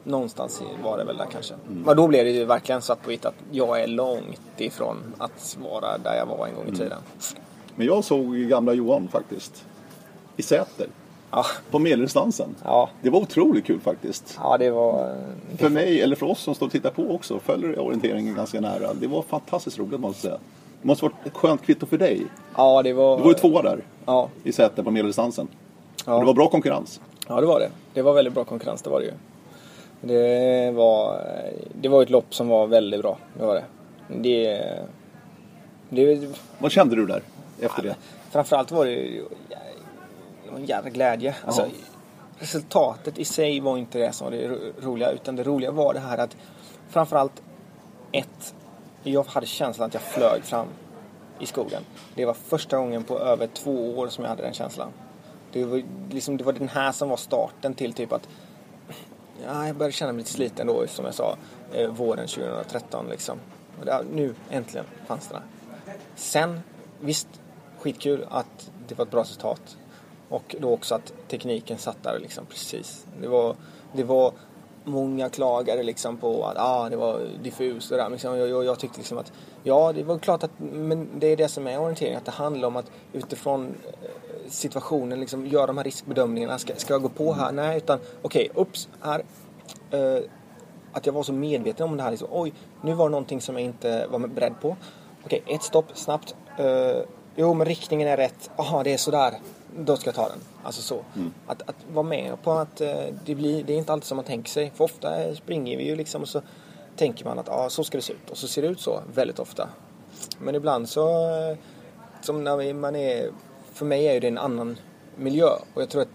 någonstans var det väl där kanske. Men då blev det ju verkligen svart på vitt att jag är långt ifrån att vara där jag var en gång i tiden. Men jag såg gamla Johan faktiskt. I Säter. Ja, På medeldistansen. ja, Det var otroligt kul faktiskt. ja det var... För mig, eller för oss som står och tittar på också, följer orienteringen ganska nära. Det var fantastiskt roligt måste jag säga. Det måste varit ett skönt kvitto för dig. Ja, det var... Du var ju tvåa där Ja, i Säter på medeldistansen. Ja. Och det var bra konkurrens. ja, det var det. Det var väldigt bra konkurrens, det var det ju. Det var, det var ett lopp som var väldigt bra. Det var det. Det... det Vad kände du där efter det? Framförallt var det en jävla glädje. Alltså, Ja. Resultatet i sig var inte det som var det ro- roliga. Utan det roliga var det här att framförallt ett, jag hade känslan att jag flög fram i skogen. Det var första gången på över två år som jag hade den känslan. Det var, liksom, det var den här som var starten till typ att ja, jag började känna mig lite sliten då som jag sa eh, våren 2013 liksom. Och det, nu äntligen fanns det där. Sen, visst, skitkul att det var ett bra resultat. Och då också att tekniken satt där liksom precis. Det var, det var många klagade liksom på att ah, det var diffust och där. Liksom, jag, jag, jag tyckte liksom att ja, det var klart att men det är det som är orientering. Att det handlar om att utifrån eh, situationen liksom göra de här riskbedömningarna. Ska, ska jag gå på här? Nej, utan okej, ups, här. Eh, att jag var så medveten om det här. Liksom, Oj, nu var det någonting som jag inte var beredd på. Okej, ett stopp, snabbt. Eh, jo, men riktningen är rätt. Jaha, det är sådär. Då ska jag ta den. Alltså så. Att, att vara med på att eh, det, blir, det är inte alltid som man tänker sig. För ofta springer vi ju liksom och så tänker man att ah, så ska det se ut. Och så ser det ut så väldigt ofta. Men ibland så, eh, som när man är, för mig är det en annan miljö. Och jag tror att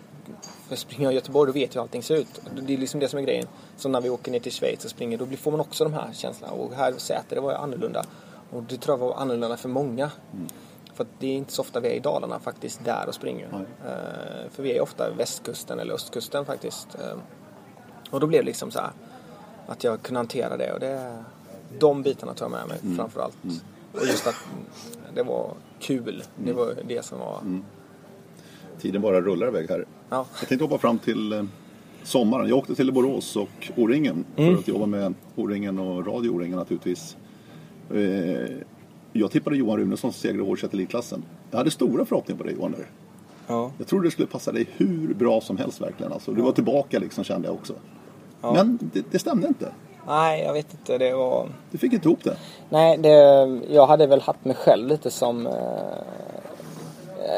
för springer jag i Göteborg då vet jag hur allting ser ut. Det är liksom det som är grejen. Så när vi åker ner till Schweiz och springer då får man också de här känslorna. Och här i Säter det var ju annorlunda. Och det tror jag var annorlunda för många. För att det är inte så ofta vi är i Dalarna faktiskt där och springer. Eh, för vi är ofta västkusten eller östkusten faktiskt. Eh, och då blev det liksom så här att jag kunde hantera det. Och det de bitarna tar jag med mig framför allt. Och just att det var kul. Det var det som var... Tiden bara rullar iväg här. Ja. Jag tänkte hoppa fram till eh, sommaren. Jag åkte till Borås och O-ringen för att jobba med O-ringen och Radio O-ringen naturligtvis. Jag tippade Johan Runesson som segrare i årets elitklassen. Jag hade stora förhoppningar på dig Johan. där. Ja. Jag trodde det skulle passa dig hur bra som helst verkligen. Alltså, du var tillbaka liksom kände jag också. Men det, det stämde inte. Nej, jag vet inte. Det var... Du fick inte ihop det. Nej, det, jag hade väl haft mig själv lite som... Eh,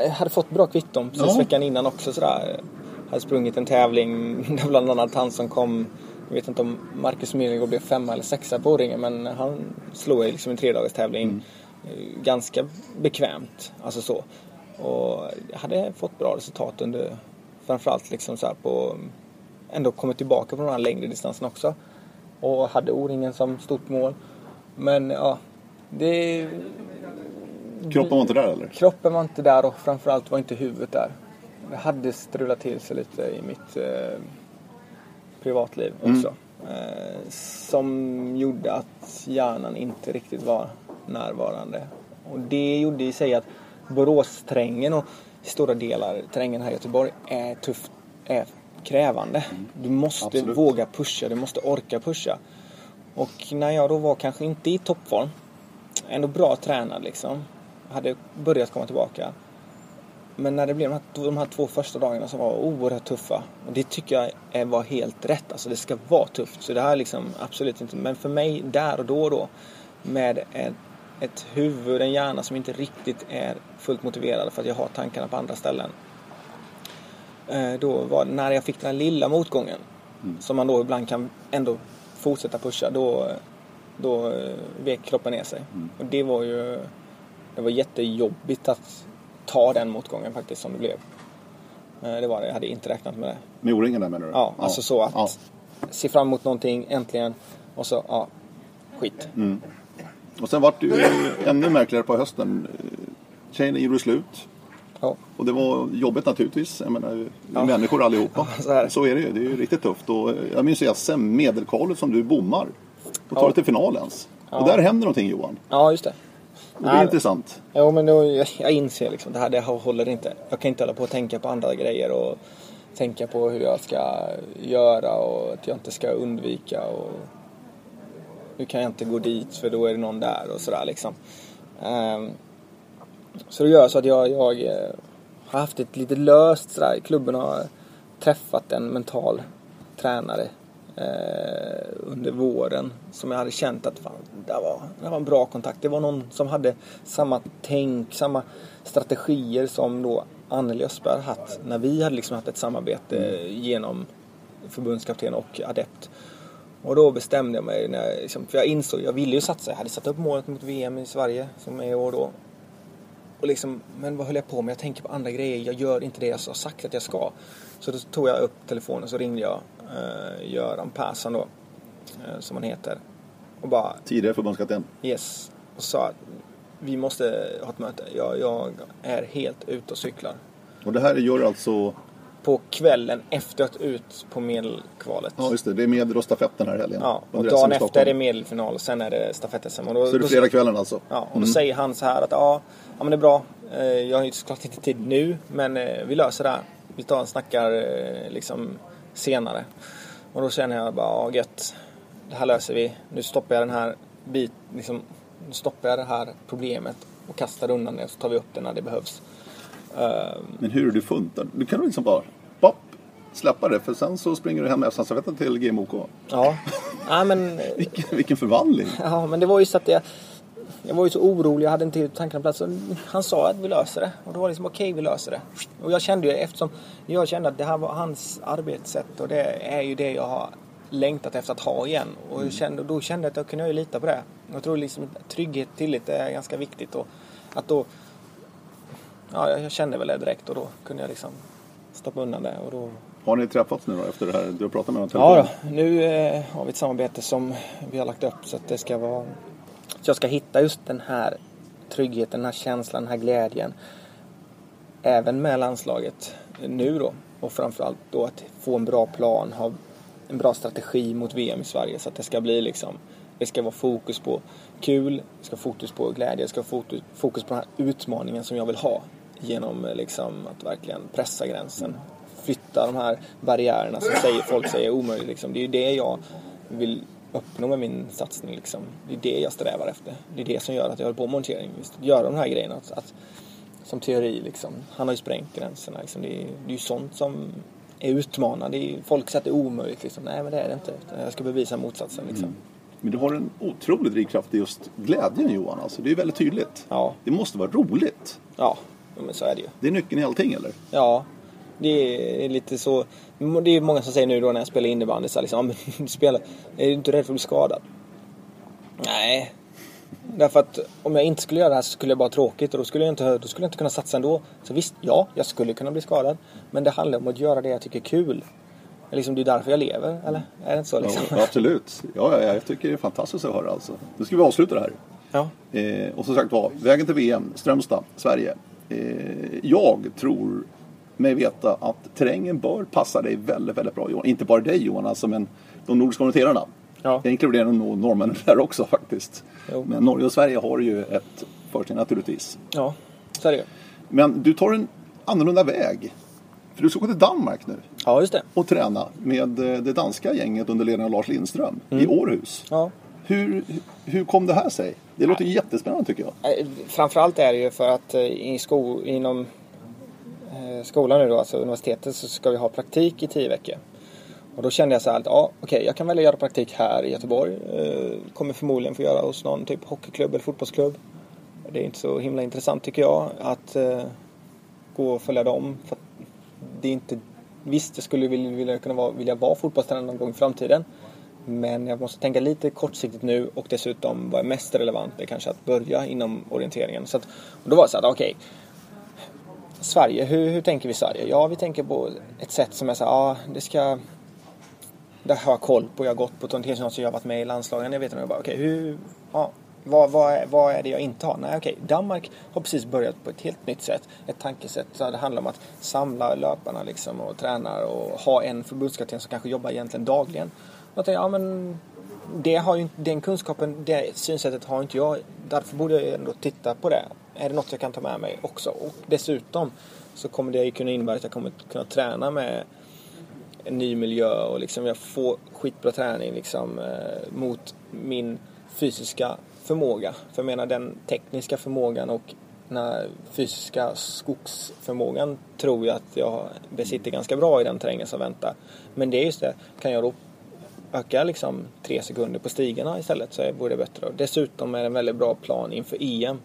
jag hade fått bra kvitton precis Ja. veckan innan också sådär. Jag hade sprungit en tävling *laughs* där bland annat han som kom... Jag vet inte om Marcus Mirgård blev femma eller sexa på ringen men han slog liksom en tredagars tävling eh, ganska bekvämt. Alltså så. Och jag hade fått bra resultat under framförallt liksom så här på ändå kommit tillbaka på de här längre distanserna också. Och hade O-ringen som stort mål. Men ja, det, Kroppen var inte där eller? kroppen var inte där och framförallt var inte huvudet där. Det hade strulat till sig lite i mitt eh, privatliv också. Eh, som gjorde att hjärnan inte riktigt var närvarande. Och det gjorde i sig att Boråsterrängen och stora delar terrängen här i Göteborg är tufft, är krävande. Du måste Absolut. våga pusha, du måste orka pusha. Och när jag då var kanske inte i toppform, ändå bra tränad liksom, hade börjat komma tillbaka. Men när det blev de här, de här två första dagarna som var oerhört tuffa. Och det tycker jag är, var helt rätt. Alltså det ska vara tufft. Så det här är liksom absolut inte. Men för mig där och då då. Med ett, ett huvud, en hjärna som inte riktigt är fullt motiverad för att jag har tankarna på andra ställen. Eh, Då var det när jag fick den här lilla motgången. Som man då ibland kan ändå fortsätta pusha. Då, då eh, vek kroppen ner sig. Och det var ju det var jättejobbigt att ta den motgången faktiskt som det blev. Eh, Det var det, jag hade inte räknat med det. Med O-ringen där menar du? Ja, alltså så att Ja. se fram emot någonting äntligen och så, ja, skit. Och sen vart det ju ännu märkligare på hösten. Tjejerna gjorde slut. Ja. Och det var jobbigt naturligtvis. Jag menar, vi Ja. människor allihopa. Ja, *laughs* så är det. så är det ju. Det är ju riktigt tufft. Och jag minns ju SM medelkvalet som du bommar. Och tar dig till final ens. Och där händer någonting Johan. ja, just det. Och det är Nej, intressant. Jo, men då, jag, jag inser liksom det här det här håller inte. Jag kan inte hålla på och tänka på andra grejer och tänka på hur jag ska göra och att jag inte ska undvika och nu kan jag inte gå dit för då är det någon där och sådär liksom. Ehm, så det gör så att jag, jag eh, har haft ett lite löst sådär. Klubben har träffat en mental tränare eh, under våren som jag hade känt att fan, det var, det var en bra kontakt. Det var någon som hade samma tänk, samma strategier som då Anneli Östberg haft när vi hade liksom haft ett samarbete genom förbundskapten och adept. Och då bestämde jag mig, när jag, liksom, för jag insåg, jag ville ju satsa. Jag hade satt upp målet mot VM i Sverige som är i år då. Och liksom, men vad höll jag på med? Jag tänker på andra grejer. Jag gör inte det jag har sagt att jag ska. Så då tog jag upp telefonen och så ringde jag eh, Göran Persson då, eh, som han heter. Och bara, Tidigare förbundskapten. yes. Och sa att vi måste ha ett möte. Jag, jag är helt ute och cyklar. Och det här gör alltså, På kvällen efter att ut på medelkvalet. ja just det, det är medel och stafett den här helgen. Ja, och dagen efter är det medelfinal och sen är det stafett-SM. Och då- Så det är då- fredagskvällen alltså? Ja, och då säger han så här att ja, ja men det är bra. Eh, Jag har ju såklart inte tid nu, men eh, vi löser det här. Vi tar och snackar eh, liksom senare. Och då känner jag bara, ja gött. Det här löser vi. Nu stoppar jag den här bit, liksom, nu stoppar jag det här problemet och kastar undan det och så tar vi upp det när det behövs. Eh, Men hur är du funtad? Du kan liksom bara, pop, släppa det. För sen så springer du hem med stafetten till GMOK. Ja, ja men *laughs* Vilken, vilken förvandling! Ja, men det var ju så att jag, jag var ju så orolig, jag hade inte tankarna på plats. Han sa att vi löser det. Och då var det liksom okej, vi löser det. Och jag kände ju eftersom jag kände att det här var hans arbetssätt och det är ju det jag har längtat efter att ha igen. Och jag kände, då kände jag att jag kunde lita på det. Jag tror liksom trygghet, tillit är ganska viktigt. Och att då, ja, jag kände väl det direkt och då kunde jag liksom stoppa undan det. Och då Har ni träffats nu då efter det här? Du har pratat med honom Ja då, nu eh, har vi ett samarbete som vi har lagt upp så att det ska vara... Så jag ska hitta just den här tryggheten, den här känslan, den här glädjen. Även med landslaget nu då. Och framförallt då att få en bra plan, ha en bra strategi mot VM i Sverige så att det ska bli liksom det ska vara fokus på kul, det ska vara fokus på glädje, det ska vara fokus, på den här utmaningen som jag vill ha genom eh, liksom att verkligen pressa gränsen. Flytta de här barriärerna som säger, folk säger är omöjligt. Liksom. Det är ju det jag vill uppnå med min satsning. Liksom. Det är det jag strävar efter. Det är det som gör att jag håller på med montering. Just att göra de här grejerna. Att, att, som teori liksom. Han har ju sprängt gränserna. Liksom. Det, är, det är ju sånt som är utmanande. Det är, folk säger att det är omöjligt. Liksom. Nej men det är det inte. Jag ska bevisa motsatsen. Liksom. Mm. Men du har en otrolig drivkraft i just glädjen Johan. Alltså, det är väldigt tydligt. Ja. Det måste vara roligt. Ja, men så är det ju. Det är nyckeln i allting eller? Ja, det är lite så. Det är många som säger nu då när jag spelar innebandy så liksom, *laughs* du spelar, är du inte rädd för att bli skadad? Nej. Därför att om jag inte skulle göra det här så skulle jag bara ha tråkigt och då skulle jag inte, då skulle jag inte kunna satsa ändå. Så visst, ja, jag skulle kunna bli skadad. Men det handlar om att göra det jag tycker är kul. Liksom, det är därför jag lever, eller? Är det inte så? Liksom? Ja, absolut. Ja, ja, jag tycker det är fantastiskt att höra alltså. Nu ska vi avsluta det här. Ja. Eh, och som sagt var, vägen till VM, Strömstad, Sverige. Eh, jag tror mig veta att terrängen bör passa dig väldigt, väldigt bra Johan. Inte bara dig Johan, alltså, men de nordiska orienterarna. Ja. Jag inkluderar nog norrmännen *laughs* där också faktiskt. Jo. Men Norge och Sverige har ju ett försteg naturligtvis. Ja, så är det. Men du tar en annorlunda väg. För du ska gå till Danmark nu Ja, just det. och träna med eh, det danska gänget under ledning av Lars Lindström Mm. i Århus. Ja. Hur, hur kom det här sig? Det låter jättespännande tycker jag. Framförallt är det ju för att eh, i sko inom eh, skolan nu då, alltså universitetet, så ska vi ha praktik i tio veckor. Och då kände jag så här att ja, okej, jag kan välja att göra praktik här i Göteborg. Eh, kommer förmodligen få göra hos någon typ hockeyklubb eller fotbollsklubb. Det är inte så himla intressant tycker jag att gå och följa dem. För det är inte, visst, jag skulle vilja, vilja, kunna vara, vilja vara fotbollstränare någon gång i framtiden. Men jag måste tänka lite kortsiktigt nu och dessutom vad är mest relevant är kanske att börja inom orienteringen. Så att, och då var det så att okej, Sverige, hur, hur tänker vi Sverige? Ja, vi tänker på ett sätt som är så här, ja, det ska... Det har jag koll på, jag har gått på ett jag har varit med i landslagen, jag vet inte, jag bara, okej, hur... Ja, vad, vad, är, vad är det jag inte har? Nej, okej, Danmark har precis börjat på ett helt nytt sätt. Ett tankesätt så det handlar om att samla löparna liksom och träna och ha en förbundskapten som kanske jobbar egentligen dagligen. Jag tänkte, ja men det har ju den kunskapen, det synsättet har inte jag. Därför borde jag ändå titta på det. Är det något jag kan ta med mig också? Och dessutom så kommer det ju kunna innebära att jag kommer kunna träna med en ny miljö och liksom jag får skitbra träning liksom eh, mot min fysiska förmåga. För jag menar den tekniska förmågan och den här fysiska skogsförmågan tror jag att jag besitter ganska bra i den terrängen som väntar. Men det är just det, kan jag då öka liksom tre sekunder på stigarna istället så vore det bättre. Dessutom är det en väldigt bra plan inför EM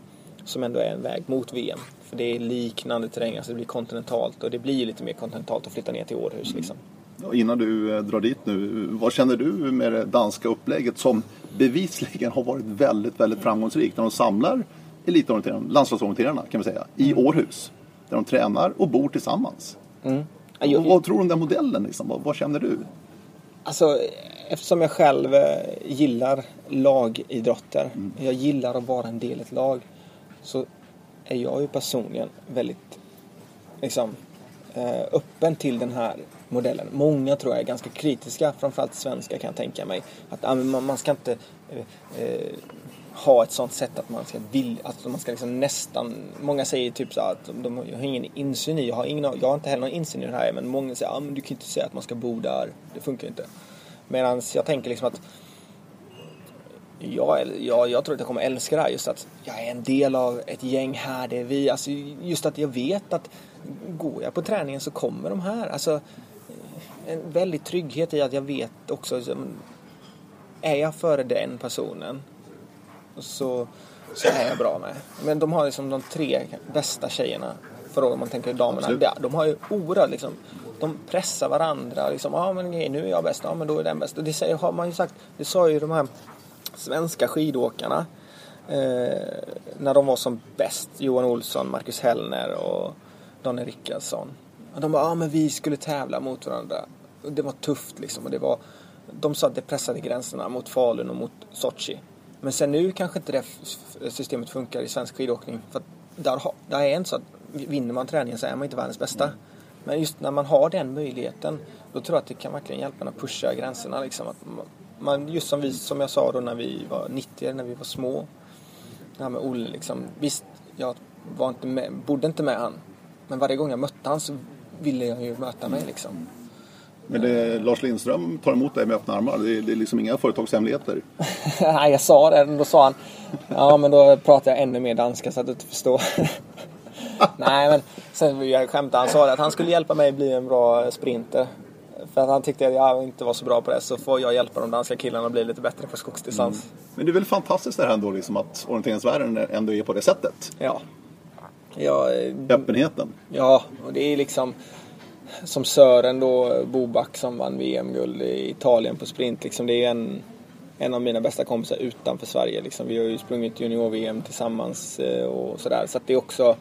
som ändå är en väg mot VM. För det är liknande terräng, alltså det blir kontinentalt och det blir ju lite mer kontinentalt att flytta ner till Århus liksom. Ja, innan du eh, drar dit nu, vad känner du med det danska upplägget som bevisligen har varit väldigt, väldigt framgångsrikt när de samlar elitorienterarna, landslagsorienterarna kan vi säga, i Århus. Där de tränar och bor tillsammans. Mm. Jag- vad tror du om den modellen? Liksom? Vad, vad känner du? Alltså, eftersom jag själv eh, gillar lagidrotter, jag gillar att vara en del i ett lag, så är jag ju personligen väldigt liksom, eh, öppen till den här modellen. Många tror jag är ganska kritiska, framförallt svenskar kan jag tänka mig. Att man, ska inte eh, ha ett sånt sätt att man ska vilja, att man ska liksom nästan, många säger typ så att de har, har ingen insyn i, jag har, ingen, jag har inte heller någon insyn i det här, men många säger ah, men du kan inte säga att man ska bo där, det funkar ju inte. Medan jag tänker liksom att jag, jag, jag tror att jag kommer älska det här just att jag är en del av ett gäng här. Det är vi. Alltså just att jag vet att går jag på träningen så kommer de här. Alltså en väldig trygghet i att jag vet också. Liksom, är jag före den personen så, så är jag bra med. Men de har liksom de tre bästa tjejerna. För om man tänker damerna. Absolut. De har ju oerhört liksom. De pressar varandra. Liksom, ah, men okej, nu är jag bäst. Ja, men då är den bäst. Och det säger, har man ju sagt. Det sa ju de här svenska skidåkarna. Eh, när de var som bäst. Johan Olsson, Marcus Hellner och Daniel Rickardsson. Och de bara, ah, men vi skulle tävla mot varandra. Och det var tufft liksom. Och det var, de sa att det pressade gränserna mot Falun och mot Sochi. Men sen nu kanske inte det systemet funkar i svensk skidåkning. För där, har- där är inte så att vinner man träningen så är man inte världens bästa. Men just när man har den möjligheten då tror jag att det kan verkligen hjälpa en att pusha gränserna. Liksom. Att man, just som, vi, som jag sa då när vi var 90, när vi var små. Det här med Olle liksom. Visst, jag var inte med, bodde inte med han. Men varje gång jag mötte han så ville jag ju möta mig liksom. Men det, Lars Lindström tar emot dig med öppna armar. Det, det är liksom inga företagshemligheter. *laughs* Nej, jag sa det. Då sa han. Ja, men då pratar jag ännu mer danska så att du inte förstår. *laughs* Nej, men sen jag skämta. Han sa det att han skulle hjälpa mig bli en bra sprinter. För att han tyckte att jag inte var så bra på det så får jag hjälpa de danska killarna att bli lite bättre på skogsdistans. Mm. Men det är väl fantastiskt det här ändå liksom att orienteringsvärlden ändå är på det sättet? Ja. ja Öppenheten? Ja, och det är liksom som Sören då, Boback som vann VM-guld i Italien på sprint. Liksom, det är en, en av mina bästa kompisar utanför Sverige. Liksom. Vi har ju sprungit junior-VM tillsammans eh, och sådär. Så att det är också,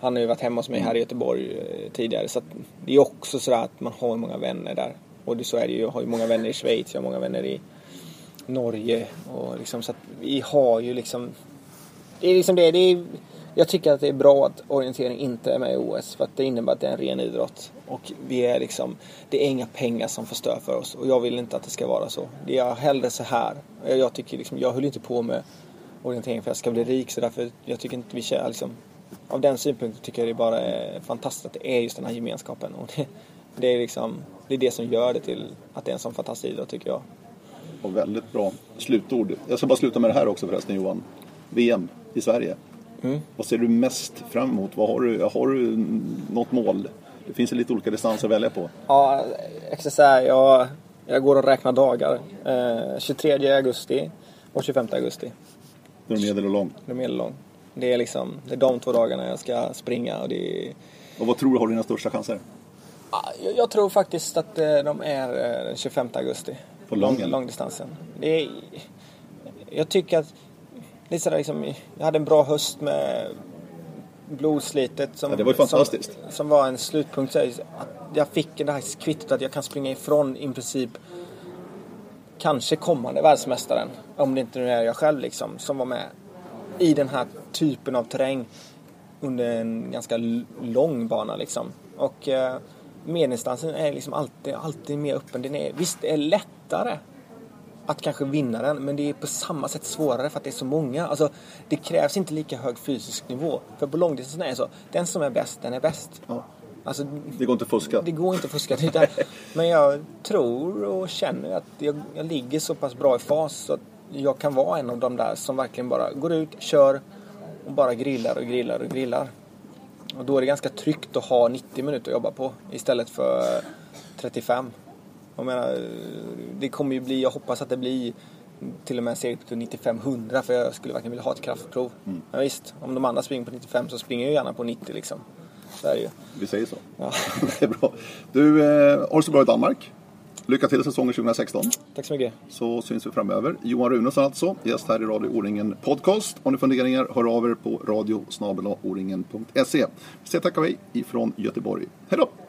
han har ju varit hemma hos mig här i Göteborg eh, tidigare. Så det är också sådär att man har många vänner där. Och det, så är det ju. Jag har ju många vänner i Schweiz, jag har många vänner i Norge. Och liksom, så att vi har ju liksom... Det är liksom det. det är, jag tycker att det är bra att orientering inte är med i OS för att det innebär att det är en ren idrott. Och vi är liksom, det är inga pengar som förstör för oss och jag vill inte att det ska vara så. Det är hellre så här. Jag tycker liksom, jag höll inte på med orientering för att jag ska bli rik så därför jag tycker inte vi kör liksom, av den synpunkten tycker jag det bara är fantastiskt att det är just den här gemenskapen. Och det, det, är liksom, det är det som gör det till att det är en sån fantastisk idrott tycker jag. Och väldigt bra slutord. Jag ska bara sluta med det här också förresten Johan. VM i Sverige. Mm. Vad ser du mest fram emot? Vad har, du, har du något mål? Det finns ju lite olika distanser att välja på. Ja, exakt jag, jag går och räknar dagar. Eh, 23 augusti och 25 augusti. Det är medel och lång? Det är medel och lång. Det är liksom, det är de två dagarna jag ska springa och det är... Och vad tror du har dina största chanser? Jag, jag tror faktiskt att eh, de är eh, den 25 augusti. På lång, lång, långdistansen. Det är, jag tycker att lite sådär liksom, jag hade en bra höst med blodslitet som, ja, det var fantastiskt. Som, som var en slutpunkt. Så jag fick det här kvittot att jag kan springa ifrån i princip kanske kommande världsmästaren. Om det inte nu är jag själv liksom som var med i den här typen av terräng under en ganska lång bana liksom. Och eh, medeldistansen är liksom alltid, alltid mer öppen. Den är, visst, det är lättare att kanske vinna den. Men det är på samma sätt svårare för att det är så många. Alltså, det krävs inte lika hög fysisk nivå. För på långdistansen är det så. Den som är bäst, den är bäst. Ja. Alltså, det går inte att fuska. Det går inte att fuska. Utan, *laughs* men jag tror och känner att jag, jag ligger så pass bra i fas så att jag kan vara en av de där som verkligen bara går ut, kör och bara grillar och grillar och grillar. Och då är det ganska tryggt att ha 90 minuter att jobba på istället för 35. Jag menar, det kommer ju bli, jag hoppas att det blir till och med en serie på 95-100 för jag skulle verkligen vilja ha ett kraftprov. Mm. Men visst, om de andra springer på 95 så springer jag gärna på 90 liksom. Så är det ju. Vi säger så. Ja. *laughs* det är bra. Du, eh, har så bra i Danmark. Lycka till säsongen 2016. Tack så mycket. Så syns vi framöver. Johan Runesson alltså, gäst här i Radio O-ringen Podcast. Har ni funderingar, hör av er på radiosnabelaoringen.se. Vi säger tack och hej ifrån Göteborg. Hej då!